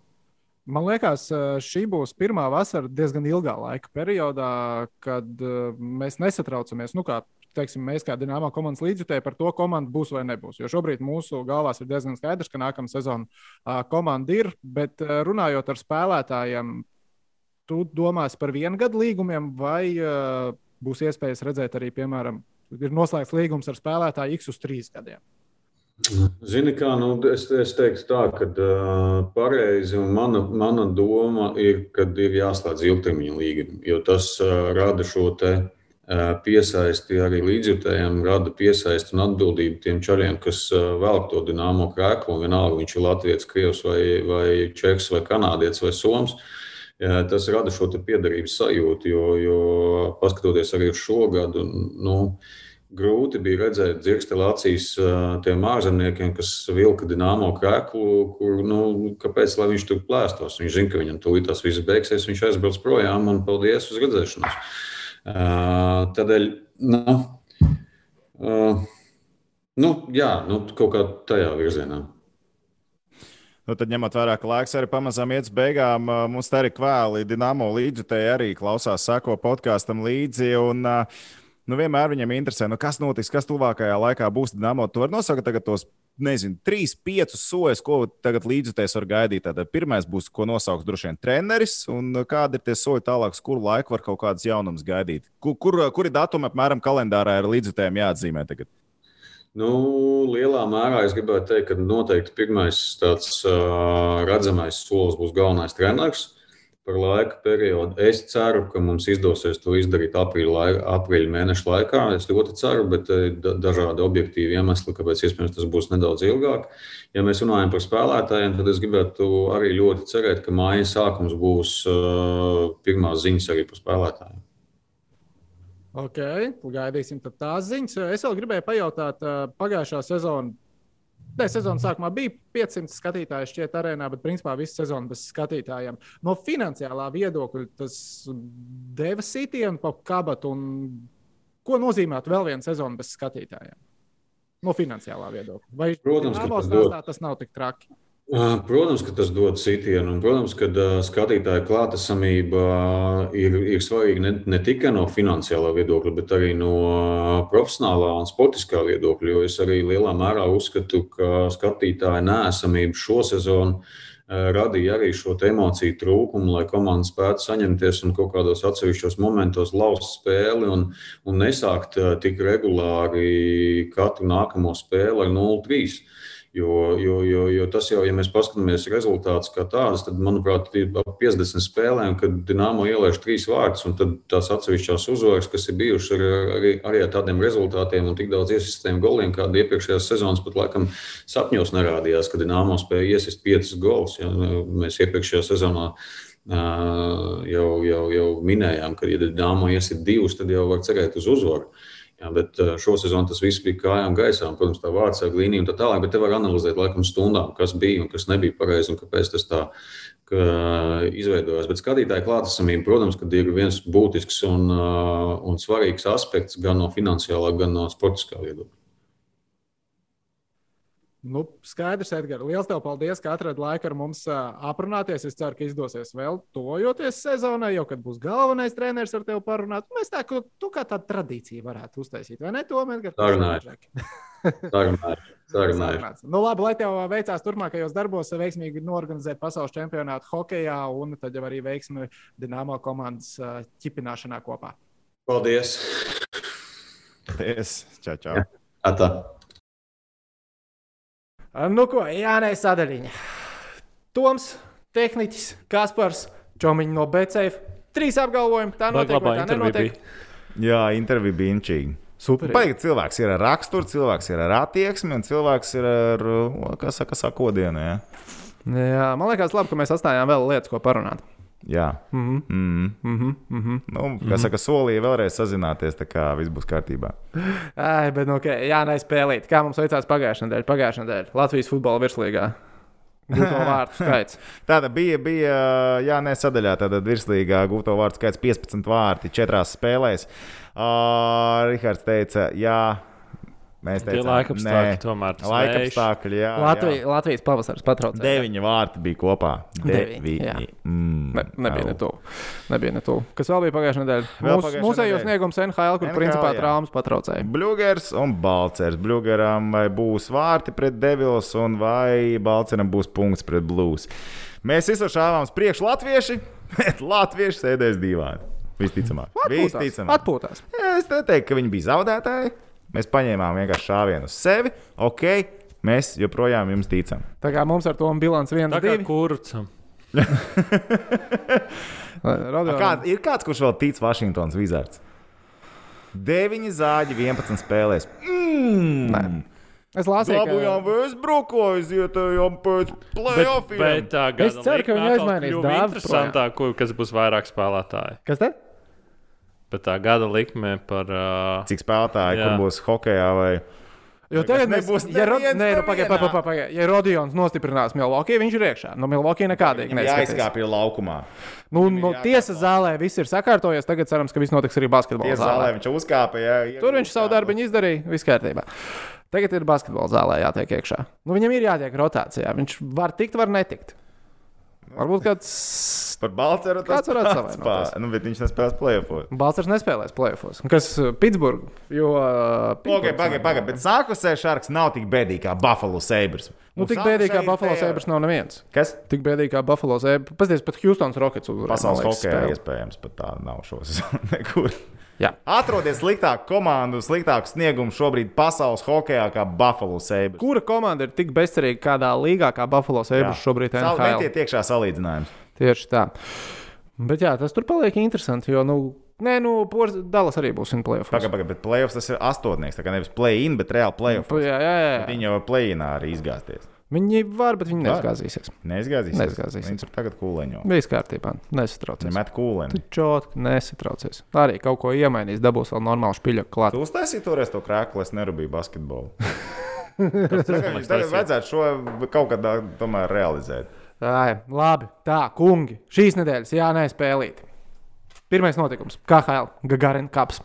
Man liekas, šī būs pirmā vasara diezgan ilgā laika periodā, kad mēs nesatraucamies. Nu, kā teiksim, mēs kā Dienāmā komandas līdzjutēji par to, komanda būs vai nebūs. Jo šobrīd mūsu galvās ir diezgan skaidrs, ka nākamā sezona komanda ir. Bet runājot ar spēlētājiem, tu domās par vienu gadu līgumiem, vai būs iespējas redzēt arī, piemēram, ir noslēgts līgums ar spēlētāju X uz trīs gadiem? Zini, kā nu, es, es teiktu, tā, ka uh, pareizi mana, mana doma ir, ka ir jāslēdz ilgtermiņa līgumi, jo tas uh, rada šo te uh, piesaisti arī līdzjutējiem, rada piesaisti un atbildību tiem čaļiem, kas velk to dināmo krēklu. Vienalga, viņš ir Latvijas, Krievs vai, vai Čeks vai Kanādietis vai Soms. Tas rada šo piederības sajūtu, jo, jo paskatoties arī uz šo gadu, nu, grūti bija redzēt dzirstelācijas tiem ārzemniekiem, kas vilka dināmo krēklu, kur, nu, kāpēc viņš tur plēstos. Viņš zina, ka viņam tūlīt tas viss beigsies, viņš aizbrauc projām un paldies uz redzēšanos. Tādēļ, nu, nu, jā, nu, kaut kā tajā virzienā. Nu, tad, ņemot vērā, ka laiks arī pamazām iet uz beigām, mums tā arī kvēli Dienāmo līdzjutēji arī klausās, sako podkāstam līdzi. Un, nu, vienmēr viņam interesē, nu, kas notiks, kas tuvākajā laikā būs Dienāmo. Tu vari nosaukt tos nezinu, trīs, piecus soļus, ko tagad līdzjutējs var gaidīt. Tātad pirmais būs, ko nosauks droši vien treneris, un kādi ir tie soļi tālāk, uz kuru laiku var kaut kādas jaunumas gaidīt. Kur, kur, kuri datumi apmēram kalendārā ir līdzjutējiem jāatzīmē tagad? Nu, lielā mērā es gribētu teikt, ka noteikti pirmais tāds uh, redzamais solis būs galvenais treneris par laika periodu. Es ceru, ka mums izdosies to izdarīt aprīļa, aprīļa mēneša laikā. Es ļoti ceru, bet eh, dažādi objektīvi iemesli, kāpēc iespējams tas būs nedaudz ilgāk. Ja mēs runājam par spēlētājiem, tad es gribētu arī ļoti cerēt, ka māja sākums būs uh, pirmās ziņas arī par spēlētājiem. Ok, gaidīsim tās ziņas. Es vēl gribēju pajautāt, uh, pagājušā sezona Nē, sezonas sākumā bija 500 skatītāju šķiet arēnā, bet principā visu sezonu bez skatītājiem. No finansiālā viedokļa tas deva sitienu pa kabatu. Ko nozīmētu vēl viena sezona bez skatītājiem? No finansiālā viedokļa. Vai Protams, tas, dod... tas nav tik traki? Protams, ka tas dod sitienu, un, protams, ka skatītāja klātesamība ir, ir svarīga ne, ne tikai no finansiālā viedokļa, bet arī no profesionālā un sportiskā viedokļa. Jo es arī lielā mērā uzskatu, ka skatītāja nēsamība šo sezonu radīja arī šo emociju trūkumu, lai komanda spētu saņemties un kaut kādos atsevišķos momentos lauzt spēli un, un nesākt tik regulāri katru nākamo spēli ar 0-3. Jo, jo, jo, jo tas jau, ja mēs paskatāmies rezultātus kā tādus, tad, manuprāt, ir ap 50 spēlēm, kad Dienāmo ielaiž trīs vārdus, un tad tās atsevišķās uzvaras, kas ir bijušas ar, arī, arī ar tādiem rezultātiem un tik daudz iesistiem goliem, kāda iepriekšējās sezonas pat laikam sapņos nerādījās, kad Dienāmo spēja iesist piecas gols. Ja, mēs iepriekšējā sezonā jau, jau, jau minējām, ka, ja Dienāmo iesit divus, tad jau var cerēt uz uzvaru. Jā, bet eh, šo sezonu tas viss bija kājām gaisā, un, protams, tā vārdsarga līnija un tā tālāk. Bet te var analizēt laikam stundām, kas bija un kas nebija pareizi un kāpēc tas tā izveidojās. Bet skatītāja klātesamība, protams, ir viens būtisks un, eh, un svarīgs aspekts gan no finansiālā, gan no sportiskā viedokļa. Nu, skaidrs, Edgars. Lielas tev paldies, ka atradi laiku ar mums aprunāties. Es ceru, ka izdosies vēl tojoties sezonai, jau kad būs galvenais treneris ar tevi parunāt. Mēs tā kā tu kā tādu tradīciju varētu uztaisīt, vai ne? To mēs Sarunāju. Nu, labi, lai tev veicās turpmākajos darbos, veiksmīgi norganizēt pasaules čempionātu hokeja un tad jau arī veiksmi Dienāmo komandas ķipināšanā kopā. Paldies! Paldies! Čau, čau! Jā, Nu, ko, Jānis Sadaļiņa. Toms, tehniķis, Kaspars, Čomiņš no BCF. Trīs apgalvojumi. Tā notiek, vai tā nenotiek? Jā, intervija bija inčīga. Super. Paigi, cilvēks ir ar raksturu, cilvēks ir ar attieksmi, un cilvēks ir ar, kā saka, sakodienu. Ja? Jā, man liekas, labi, ka mēs atstājām vēl lietas, ko parunāt. Jā, Mhm. mm. Mhm. Mhm. nu, kā saka, solīja vēlreiz sazināties, tā kā viss būs kārtībā. Ai, bet, nu, okay. jā, neizspēlīt. Kā mums veicās pagājušajā nedēļā? Pagājušajā nedēļā Latvijas futbola virslīgā. Gūto vārtu skaits. Tāda bija, bija jā, nē, sadaļā, tāda virslīgā gūto vārdu skaits 15 vārti četrās spēlēs. Uh, Rihards teica, jā, mēs teicām, laika apstākļi nē. tomēr. tas Laika apstākļi, jā. Latvija, Latvijas pavasaris patraucēja. Deviņi vārti bija kopā. Deviņi, jā. Deviņi. Mm, Ne, nebija ne tuvu. Nebija ne tuvu. Kas vēl bija pagājušajā nedēļā? Pagājušā mūsējos sniegums NHL, kur NHL, principā jā. traumas patraucēja. Bluegers un Balčers. Bluegeram vai būs vārti pret Devils, un vai Balčeram būs punkts pret Blues. Mēs visur šāvām uz priekšu latvieši, bet latvieši sēdēs divādi. Visticamāk. Atpūtās. Visticamāk. Atpūtās. Es neteiktu, ka viņi bija zaudētāji. Mēs paņēmām vienkārši šāvienu uz sevi. Ok, mēs joprojām jums ticam. Tā kā mums ar to bilants viens, Tā kā divi. kurcam. Kā, ir kāds, kurš vēl tic Vašingtonas Wizards? 9 zāģi 11 spēlēs. Mm. Nē. Es lasīju, Dabūjām ka Vēsbruku, aizietējām pēc Bet, playoffiem. bet tā gada Es ceru, ka viņi aizmainīs kļuva dāvas interesantāk, kur- kas būs vairāk spēlētāji. Kas te? Bet tā gada likme par. Uh, Cik spēlētāji, Jā. kur būs hokeja vai Jo tagad mēs, nebūs ja, neviens nē, nu, nevienā. pagaid, pagaid, pagaid, ja Rodions nostiprinās Milwaukee, viņš ir iekšā. No Milwaukee nekādīgi Viņam neizskatās. jāizkāpj ir laukumā. Nu, no jākāp tiesas zālē viss ir sakārtojies. Tagad cerams, ka viss notiks arī basketbola Tiesa zālē. zālē viņš uzkāpa. Jā, jā, Tur viņš savu darbu izdarīja, viss kārtībā. Tagad ir basketbola zālē jātiek iekšā. Nu, viņam ir jātiek rotācijā. Viņš var tikt, var netikt. Varbūt kāds Par Balceru tas Kāds varētu pā- Nu, bet viņš nespēlēs playoffos. Balčers nespēlēs plēsofos. Kas uh, Pitsburgā? Jo. Pagaid, pagaid, pagaid, bet sākotnēji šarks nav tik bēdīgi kā Buffalo Sabres. Nu, tik bēdīgi kā Buffalo Sabres nav neviens. Kas? Tik bēdīgi kā Buffalo Sabres. Paskatieties, pat Houston's Rockets uzvarēja. Pasaules hokeja iespējams pat tā nav šos nekur. Jā. Atrodies sliktāku komandu, sliktāku sniegumu šobrīd pasaules hokeja kā Buffalo Sabres. Kura komanda ir tik bezcerīga kādā līgā kā Buffalo Sabres šobrīd? Savu NHL? metiet iekšā salīdzinājums. Tieši tā. Bet jā, tas tur paliek interesanti. Jo, nu, nē, nu, Dallas arī būs plēsoņos. Pagaid, pagaid, bet playoffs tas ir astotnieks. Tā kā nevis play-in, bet reāli playoffs. Jā, jā, jā. Viņi jau play-inā arī izgāzties. Viņi var, bet viņi neizgāzīsies. Neizgāzīsies. Neizgāzīsies. Viņi tagad kūleņo. Viss kārtībā. Nesatraucies. Met kūleni. Čotki, nesatraucies. Arī kaut ko iemainīs, dabūs vēl normālu špiļu klāt. Tu uztaisīji toreiz to krēklu, es nerūpēju basketbolu. Tagad, tagad vajadzētu šo kaut kādā tomēr realizēt. Ai, labi, tā, kungi. Šīs nedēļas jānespēlīt. Pirmais notikums - KHL, Gagarina Cups.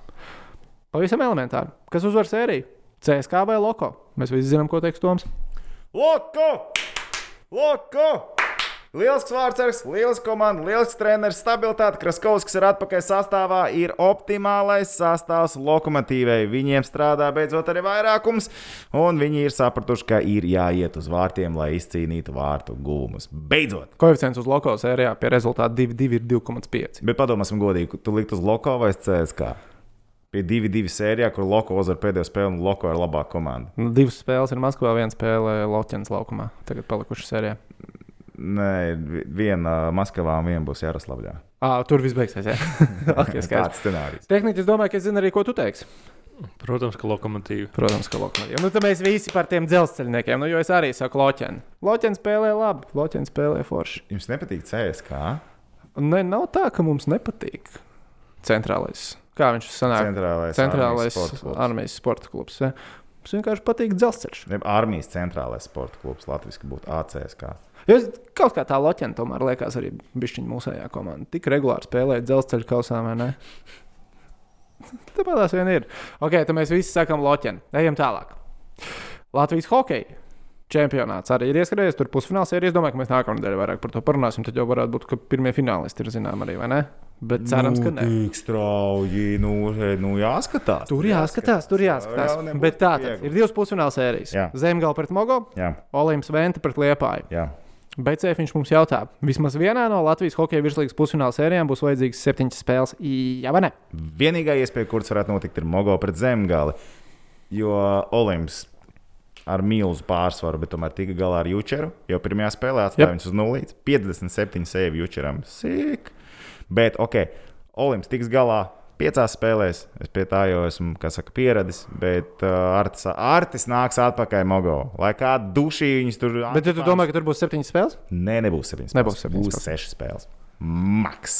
Pavisam elementāri. Kas uzvar sēriju? CSK vai Loko? Mēs visi zinām, ko teiks Toms. Loko! Loko! Lielisks vārdsargs, lielisks komanda, lielisks treneris, stabilitāte. Kraskovskis ir atpakaļ sastāvā, ir optimālais sastāvs lokomotīvai. Viņiem strādā beidzot arī vairākums, un viņi ir sapratuši, ka ir jāiet uz vārtiem, lai izcīnītu vārtu guvumus. Beidzot! Koeficients uz Loko sērijā pie rezultāta 2,2 ir 2,5. Bet padomāsim godīgi, tu likt uz Loko vai CSK? Pie 2-2 sērijā, kur Loko uzvar pēdējo spēli, un Loko ir labāka komanda. Nu, Divas spēles ir Maskavā, viena spēle Loķenas laukumā. Tagad palikuši sērijā. Nē, vi- viena Maskavā un viena būs Jaroslavļā. À, tur viss beigsies. jā. okay. Tāds scenārijs. Tehniski es domāju, ka es zinu arī, ko tu teiksi. protams, ka lokomotīva. Protams, ka lokomotīva. Nu, tad mēs visi par tiem dzelzceļniekiem. Nu, jo es arī saku Loķenu. Loķens spēlē labi, Loķens spēlē forši. Jums nepatīk CSK? Nē, nav tā, ka mums nepatīk centrālais. Kā viņš sanāk? Centrālais, Centrālais armijas sporta klubs. armijas sporta klubs. Ja? Mums vienkārši patīk dzelzceļš. Armijas centrālais sporta klubs, Latvijas būtu ACSK. Jo kaut kā tā Loķena tomēr liekas arī bišķiņa mūsējā komanda. Tik regulāri spēlēja dzelzceļa kausā, vai ne? Tāpat tās vien ir. Ok, tad mēs visi sakām Loķenu. Ejam tālāk. Latvijas hokeja čempionāts arī ir ieskaries. Tur pusfināls ir. Es domāju, ka mēs nākamā nedēļa vairāk par to parunāsim. Tad jau varētu būt, ka pirmie finālisti ir zināmi arī, vai ne? Bet cerams, ka nē. Tik strauji, nu, he- nu jāskatās. Tur jāskatās, tur jāskatās. Nebūs Bet tā tad ir divas pusfināla sērijas. Jā. Zemgala pret Mogo, Jā, Olimps Venta pret Liepāju. jā. BCF viņš mums jautā, vismaz vienā no Latvijas hokeja virslīgas pusfināla sērijām būs vajadzīgas septiņas spēles. Jā, vai ne? Vienīgā iespēja, kuras varētu notikt, ir Mogo pret Zemgali. Jo Olimps ar milzu pārsvaru, bet tomēr tika galā ar Jučeru. Jau pirmajā spēlē atstāja Jep. viņus uz nulles. 57 sēvi Jučeram. Sīk. Bet, ok, Olimps tiks galā. Piecās spēlēs, es pie tā jau esmu saka, pieradis, bet uh, Artis, Artis nāks atpakaļ Mogo. Lai kāda dušī viņas tur Bet ja tu domā, ka tur būs septiņas spēles? Nē, nebūs 7 spēles. Nebūs septiņas būs spēles. 6 spēles. Maks.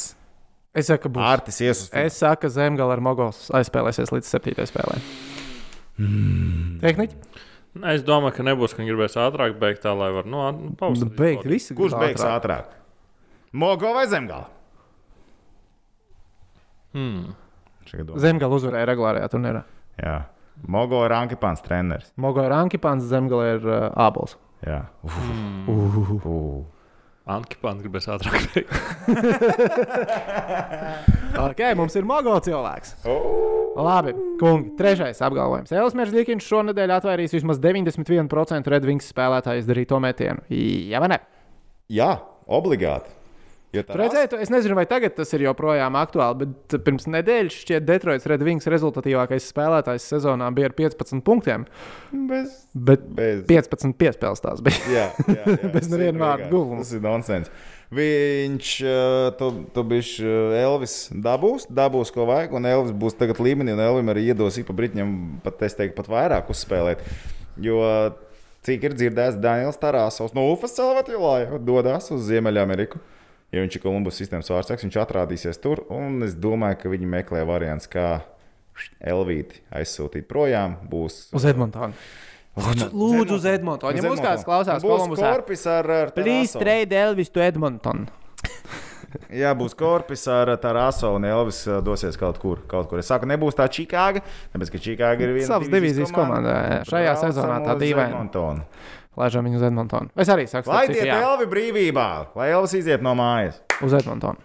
Es saku, ka būs. Artis ies uz Es saku, ka Zemgala ar Mogols aizspēlēsies līdz septītajai spēlē. Hmm. Tehniķi? Nē, Es domāju, ka nebūs, ka viņi gribēs ātrāk beigt, tā lai var nu, nu, pauzīt. Beigt visu. Kurš beigs ātrāk. ātrāk? Mogo vai Zemgala? Hmm. Zemgala uzvarēja regulārajā turnīrā. Jā. Mogo ir Ankipāns treneris. Mogo ir Ankipāns, Zemgala ir uh, Ābols. Jā. Uf, Hmm. uh. Ankipāns gribēs ātrāk beigt. Ok, mums ir Mogo cilvēks. Labi, kungi. Trešais apgalvojums. Elis Meržģīkins šonadēļ atvairīs vismaz 91% Redvings spēlētāju izdarīto metienu. Jā, vai ne? Jā, obligāti. Redzētu, es nezinu, vai tagad tas ir joprojām aktuāli, bet pirms nedēļas šķiet Detroits Redvings rezultatīvākais spēlētājs sezonā bija ar 15 punktiem, bez. bet bez. 15 piespēles tās bija. Jā, jā, jā. Bez neviena vārda guvuma. Tas ir nonsens. Viņš to, to bija Elvis dabūs, dabūs, ko vajag, un Elvis būs tagad līmenī, un Elvis arī iedos ik pa brīdim, pat es teiktu, pat vairāk uzspēlēt. Jo cik ir dzirdēts, Daniels Tarasovs no UFAS Salvatilā dodas uz Ziemeļameriku. Ja viņš ir Kolumbus sistēmas vārdsargs, viņš atrādīsies tur, un es domāju, ka viņi meklē variants, kā Elvīti aizsūtīt projām. Būs Uz Edmontonu. Lūdzu, lūdzu uz Edmontonu. Ja mums kāds klausās, būs Kolumbusā, korpus ar, ar please trade Elvis to Edmontonu. Jā, būs korpus ar Taraso un Elvis uh, dosies kaut kur. Kaut kur. Es saku, nebūs tā Čikāga, tāpēc ka Čikāga ir viena Savas divīzijas komandā. jā. Šajā sezonā tā dīvaina. Laižam viņu uz Edmontonu. Es arī saku, Lai jā, Elvi brīvībā, lai Elvis iziet no mājas. uz Edmontonu.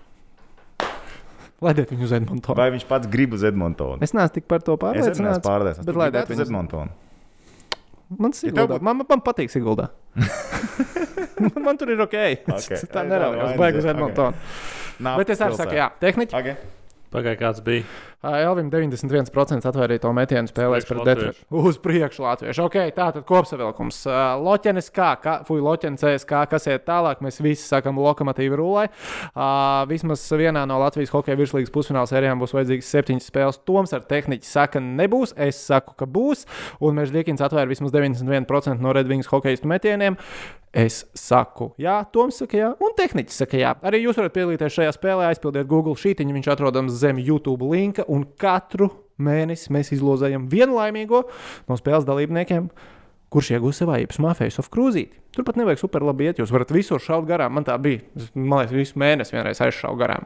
Laidiet viņu uz Edmontonu. Vai viņš pats grib uz Edmontonu? Es neesmu tik par to Es arī neesmu pārliecināts. pārliecināts. bet laidiet viņu uz- Edmontonu. Man, Ja būtu- man, man, patīk Siguldā. man, man tur ir ok. Okay. Tā Ai, neraujās. labi, Baigus. Edmontonu. Bet es arī saku, jā, tehniķi. Okay. Pagaidā, kāds bija. Elvim 91% atvairīto metienu spēlēs pret Detroitu. Uz priekšu Latviešu. Ok, tā tad kopsavilkums. Loķenes kā, kā fuj, Loķenes CSK, kas iet tālāk, mēs visi sakam lokomotīvu rulē. Vismaz vienā no Latvijas hokeja virslīgas pusfināla sērijām būs vajadzīgas septiņas spēles. Toms ar tehniķi saka, nebūs. Es saku, ka būs. Un mēs Dīkins atvēra vismaz 91% no Redvings hokeistu metieniem. Es saku, jā, Toms saka, jā, un tehniķis saka, jā. Arī jūs varat piedalīties šajā spēlē, aizpildiet Google šītiņu, viņš atrodams zem YouTube linka, un katru mēnesi mēs izlozējam vienu laimīgo no spēles dalībniekiem. Kurš iegūs savā īpašumā Face of Cruzīti? Turpat nevajag super labi iet. Jūs varat visur šaut garām. Man tā bija. Man liekas, visu mēnesi vienreiz aizšāvu garām.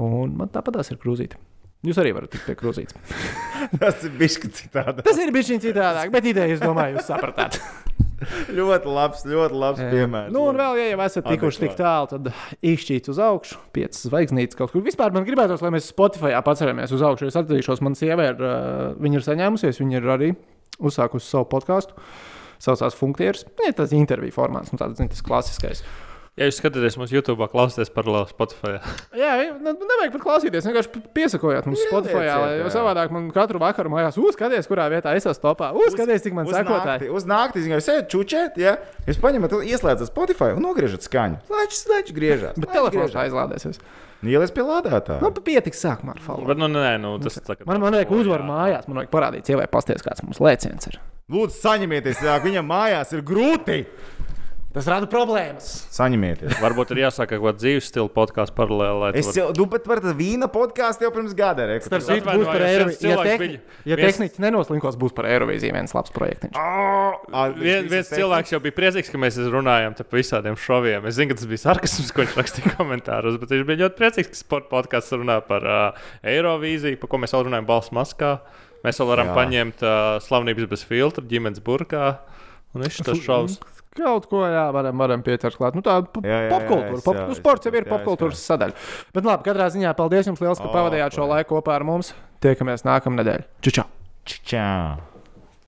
Un man tāpatās ir krūzīte. Jūs arī varat tikt pie krūzītes. Tas ir bijis citādi. Tas ir bijis citādāk, bet ideja, es domāju, jūs sapratāt. ļoti labs, ļoti labs piemērs. Nu, un vēl, ja jau esat tikuši tik tālu, tad izšķīts uz augšu, piecas zvaigznītes kaut kur. Vispār man gribētos, lai mēs Spotify atceramies uz augšu. Es atzīšos, man sieva ir, uh, viņa ir saņēmusies, viņa ir arī uzsākusi savu podkāstu. Saucās Funkcijas. Ja, tas ir interviju formāts, nu, tāds, zin, tas klasiskais. Ja jūs skatāties mūsu YouTube, klausieties paralēli Spotify. Jā, nu, nevajag pat klausīties. Vienkārši piesakojiet mums Spotify, lai, jo savādāk man katru vakaru mājās uzskaties, kurā vietā es esmu topā. Uzskaties, cik man Uz sekotāji. nakti, uz naktī jūs esat čučēt, ja jūs paņemat, ieslēdzat Spotify un nogriežat skaņu. Laičs, laičs griežās. Bet telefons aizlādēsies. Ielies pie lādētāja. Nu, pietiks sākumā ar falu. Bet, nu, nē, nu, tas tā kā. Man, man vajag uzvaru mājās, man vajag parādīt, sievai pasties, kāds mums lēciens ir. Lūdzu, saņemieties, jā, viņam mājās ir grūti. Tas rada problēmas. Saņemieties. Varbūt ir jāsaka kaut kāda dzīves stila podkāstu paralēli. Es vari- jau, nu, bet par vīna podkāstu jau pirms gada. Starp citu, būs par Eirovīziju. viens Ja, tehni... ja viens- tehniski nenoslinkos, būs par Eirovīziju viens labs projekts. Vien, viens cilvēks jau bija priecīgs, ka mēs runājām par visādiem šoviem. Es zinu, ka tas bija sarkasms, ko viņš rakstīja komentāros, bet viņš bija ļoti priecīgs, ka sporta podkāsts runā par uh, Eirovīziju, par ko mēs vēl runājam balss maskā. Mēs vēl varam Jā. Paņemt uh, slavnības bez filtra, ģimenes burkā. Un viņš tas šovs. Kaut ko, jā, varam, varam pieķert klāt. Nu, jā, jā, popkultūra. Pop, nu, sports jau ir popkultūras sadaļa. Bet labi, katrā ziņā paldies jums liels, ka O, pavadījāt šo laiku kopā ar mums. Tiekamies nākamnedēļ. Čau! Čau!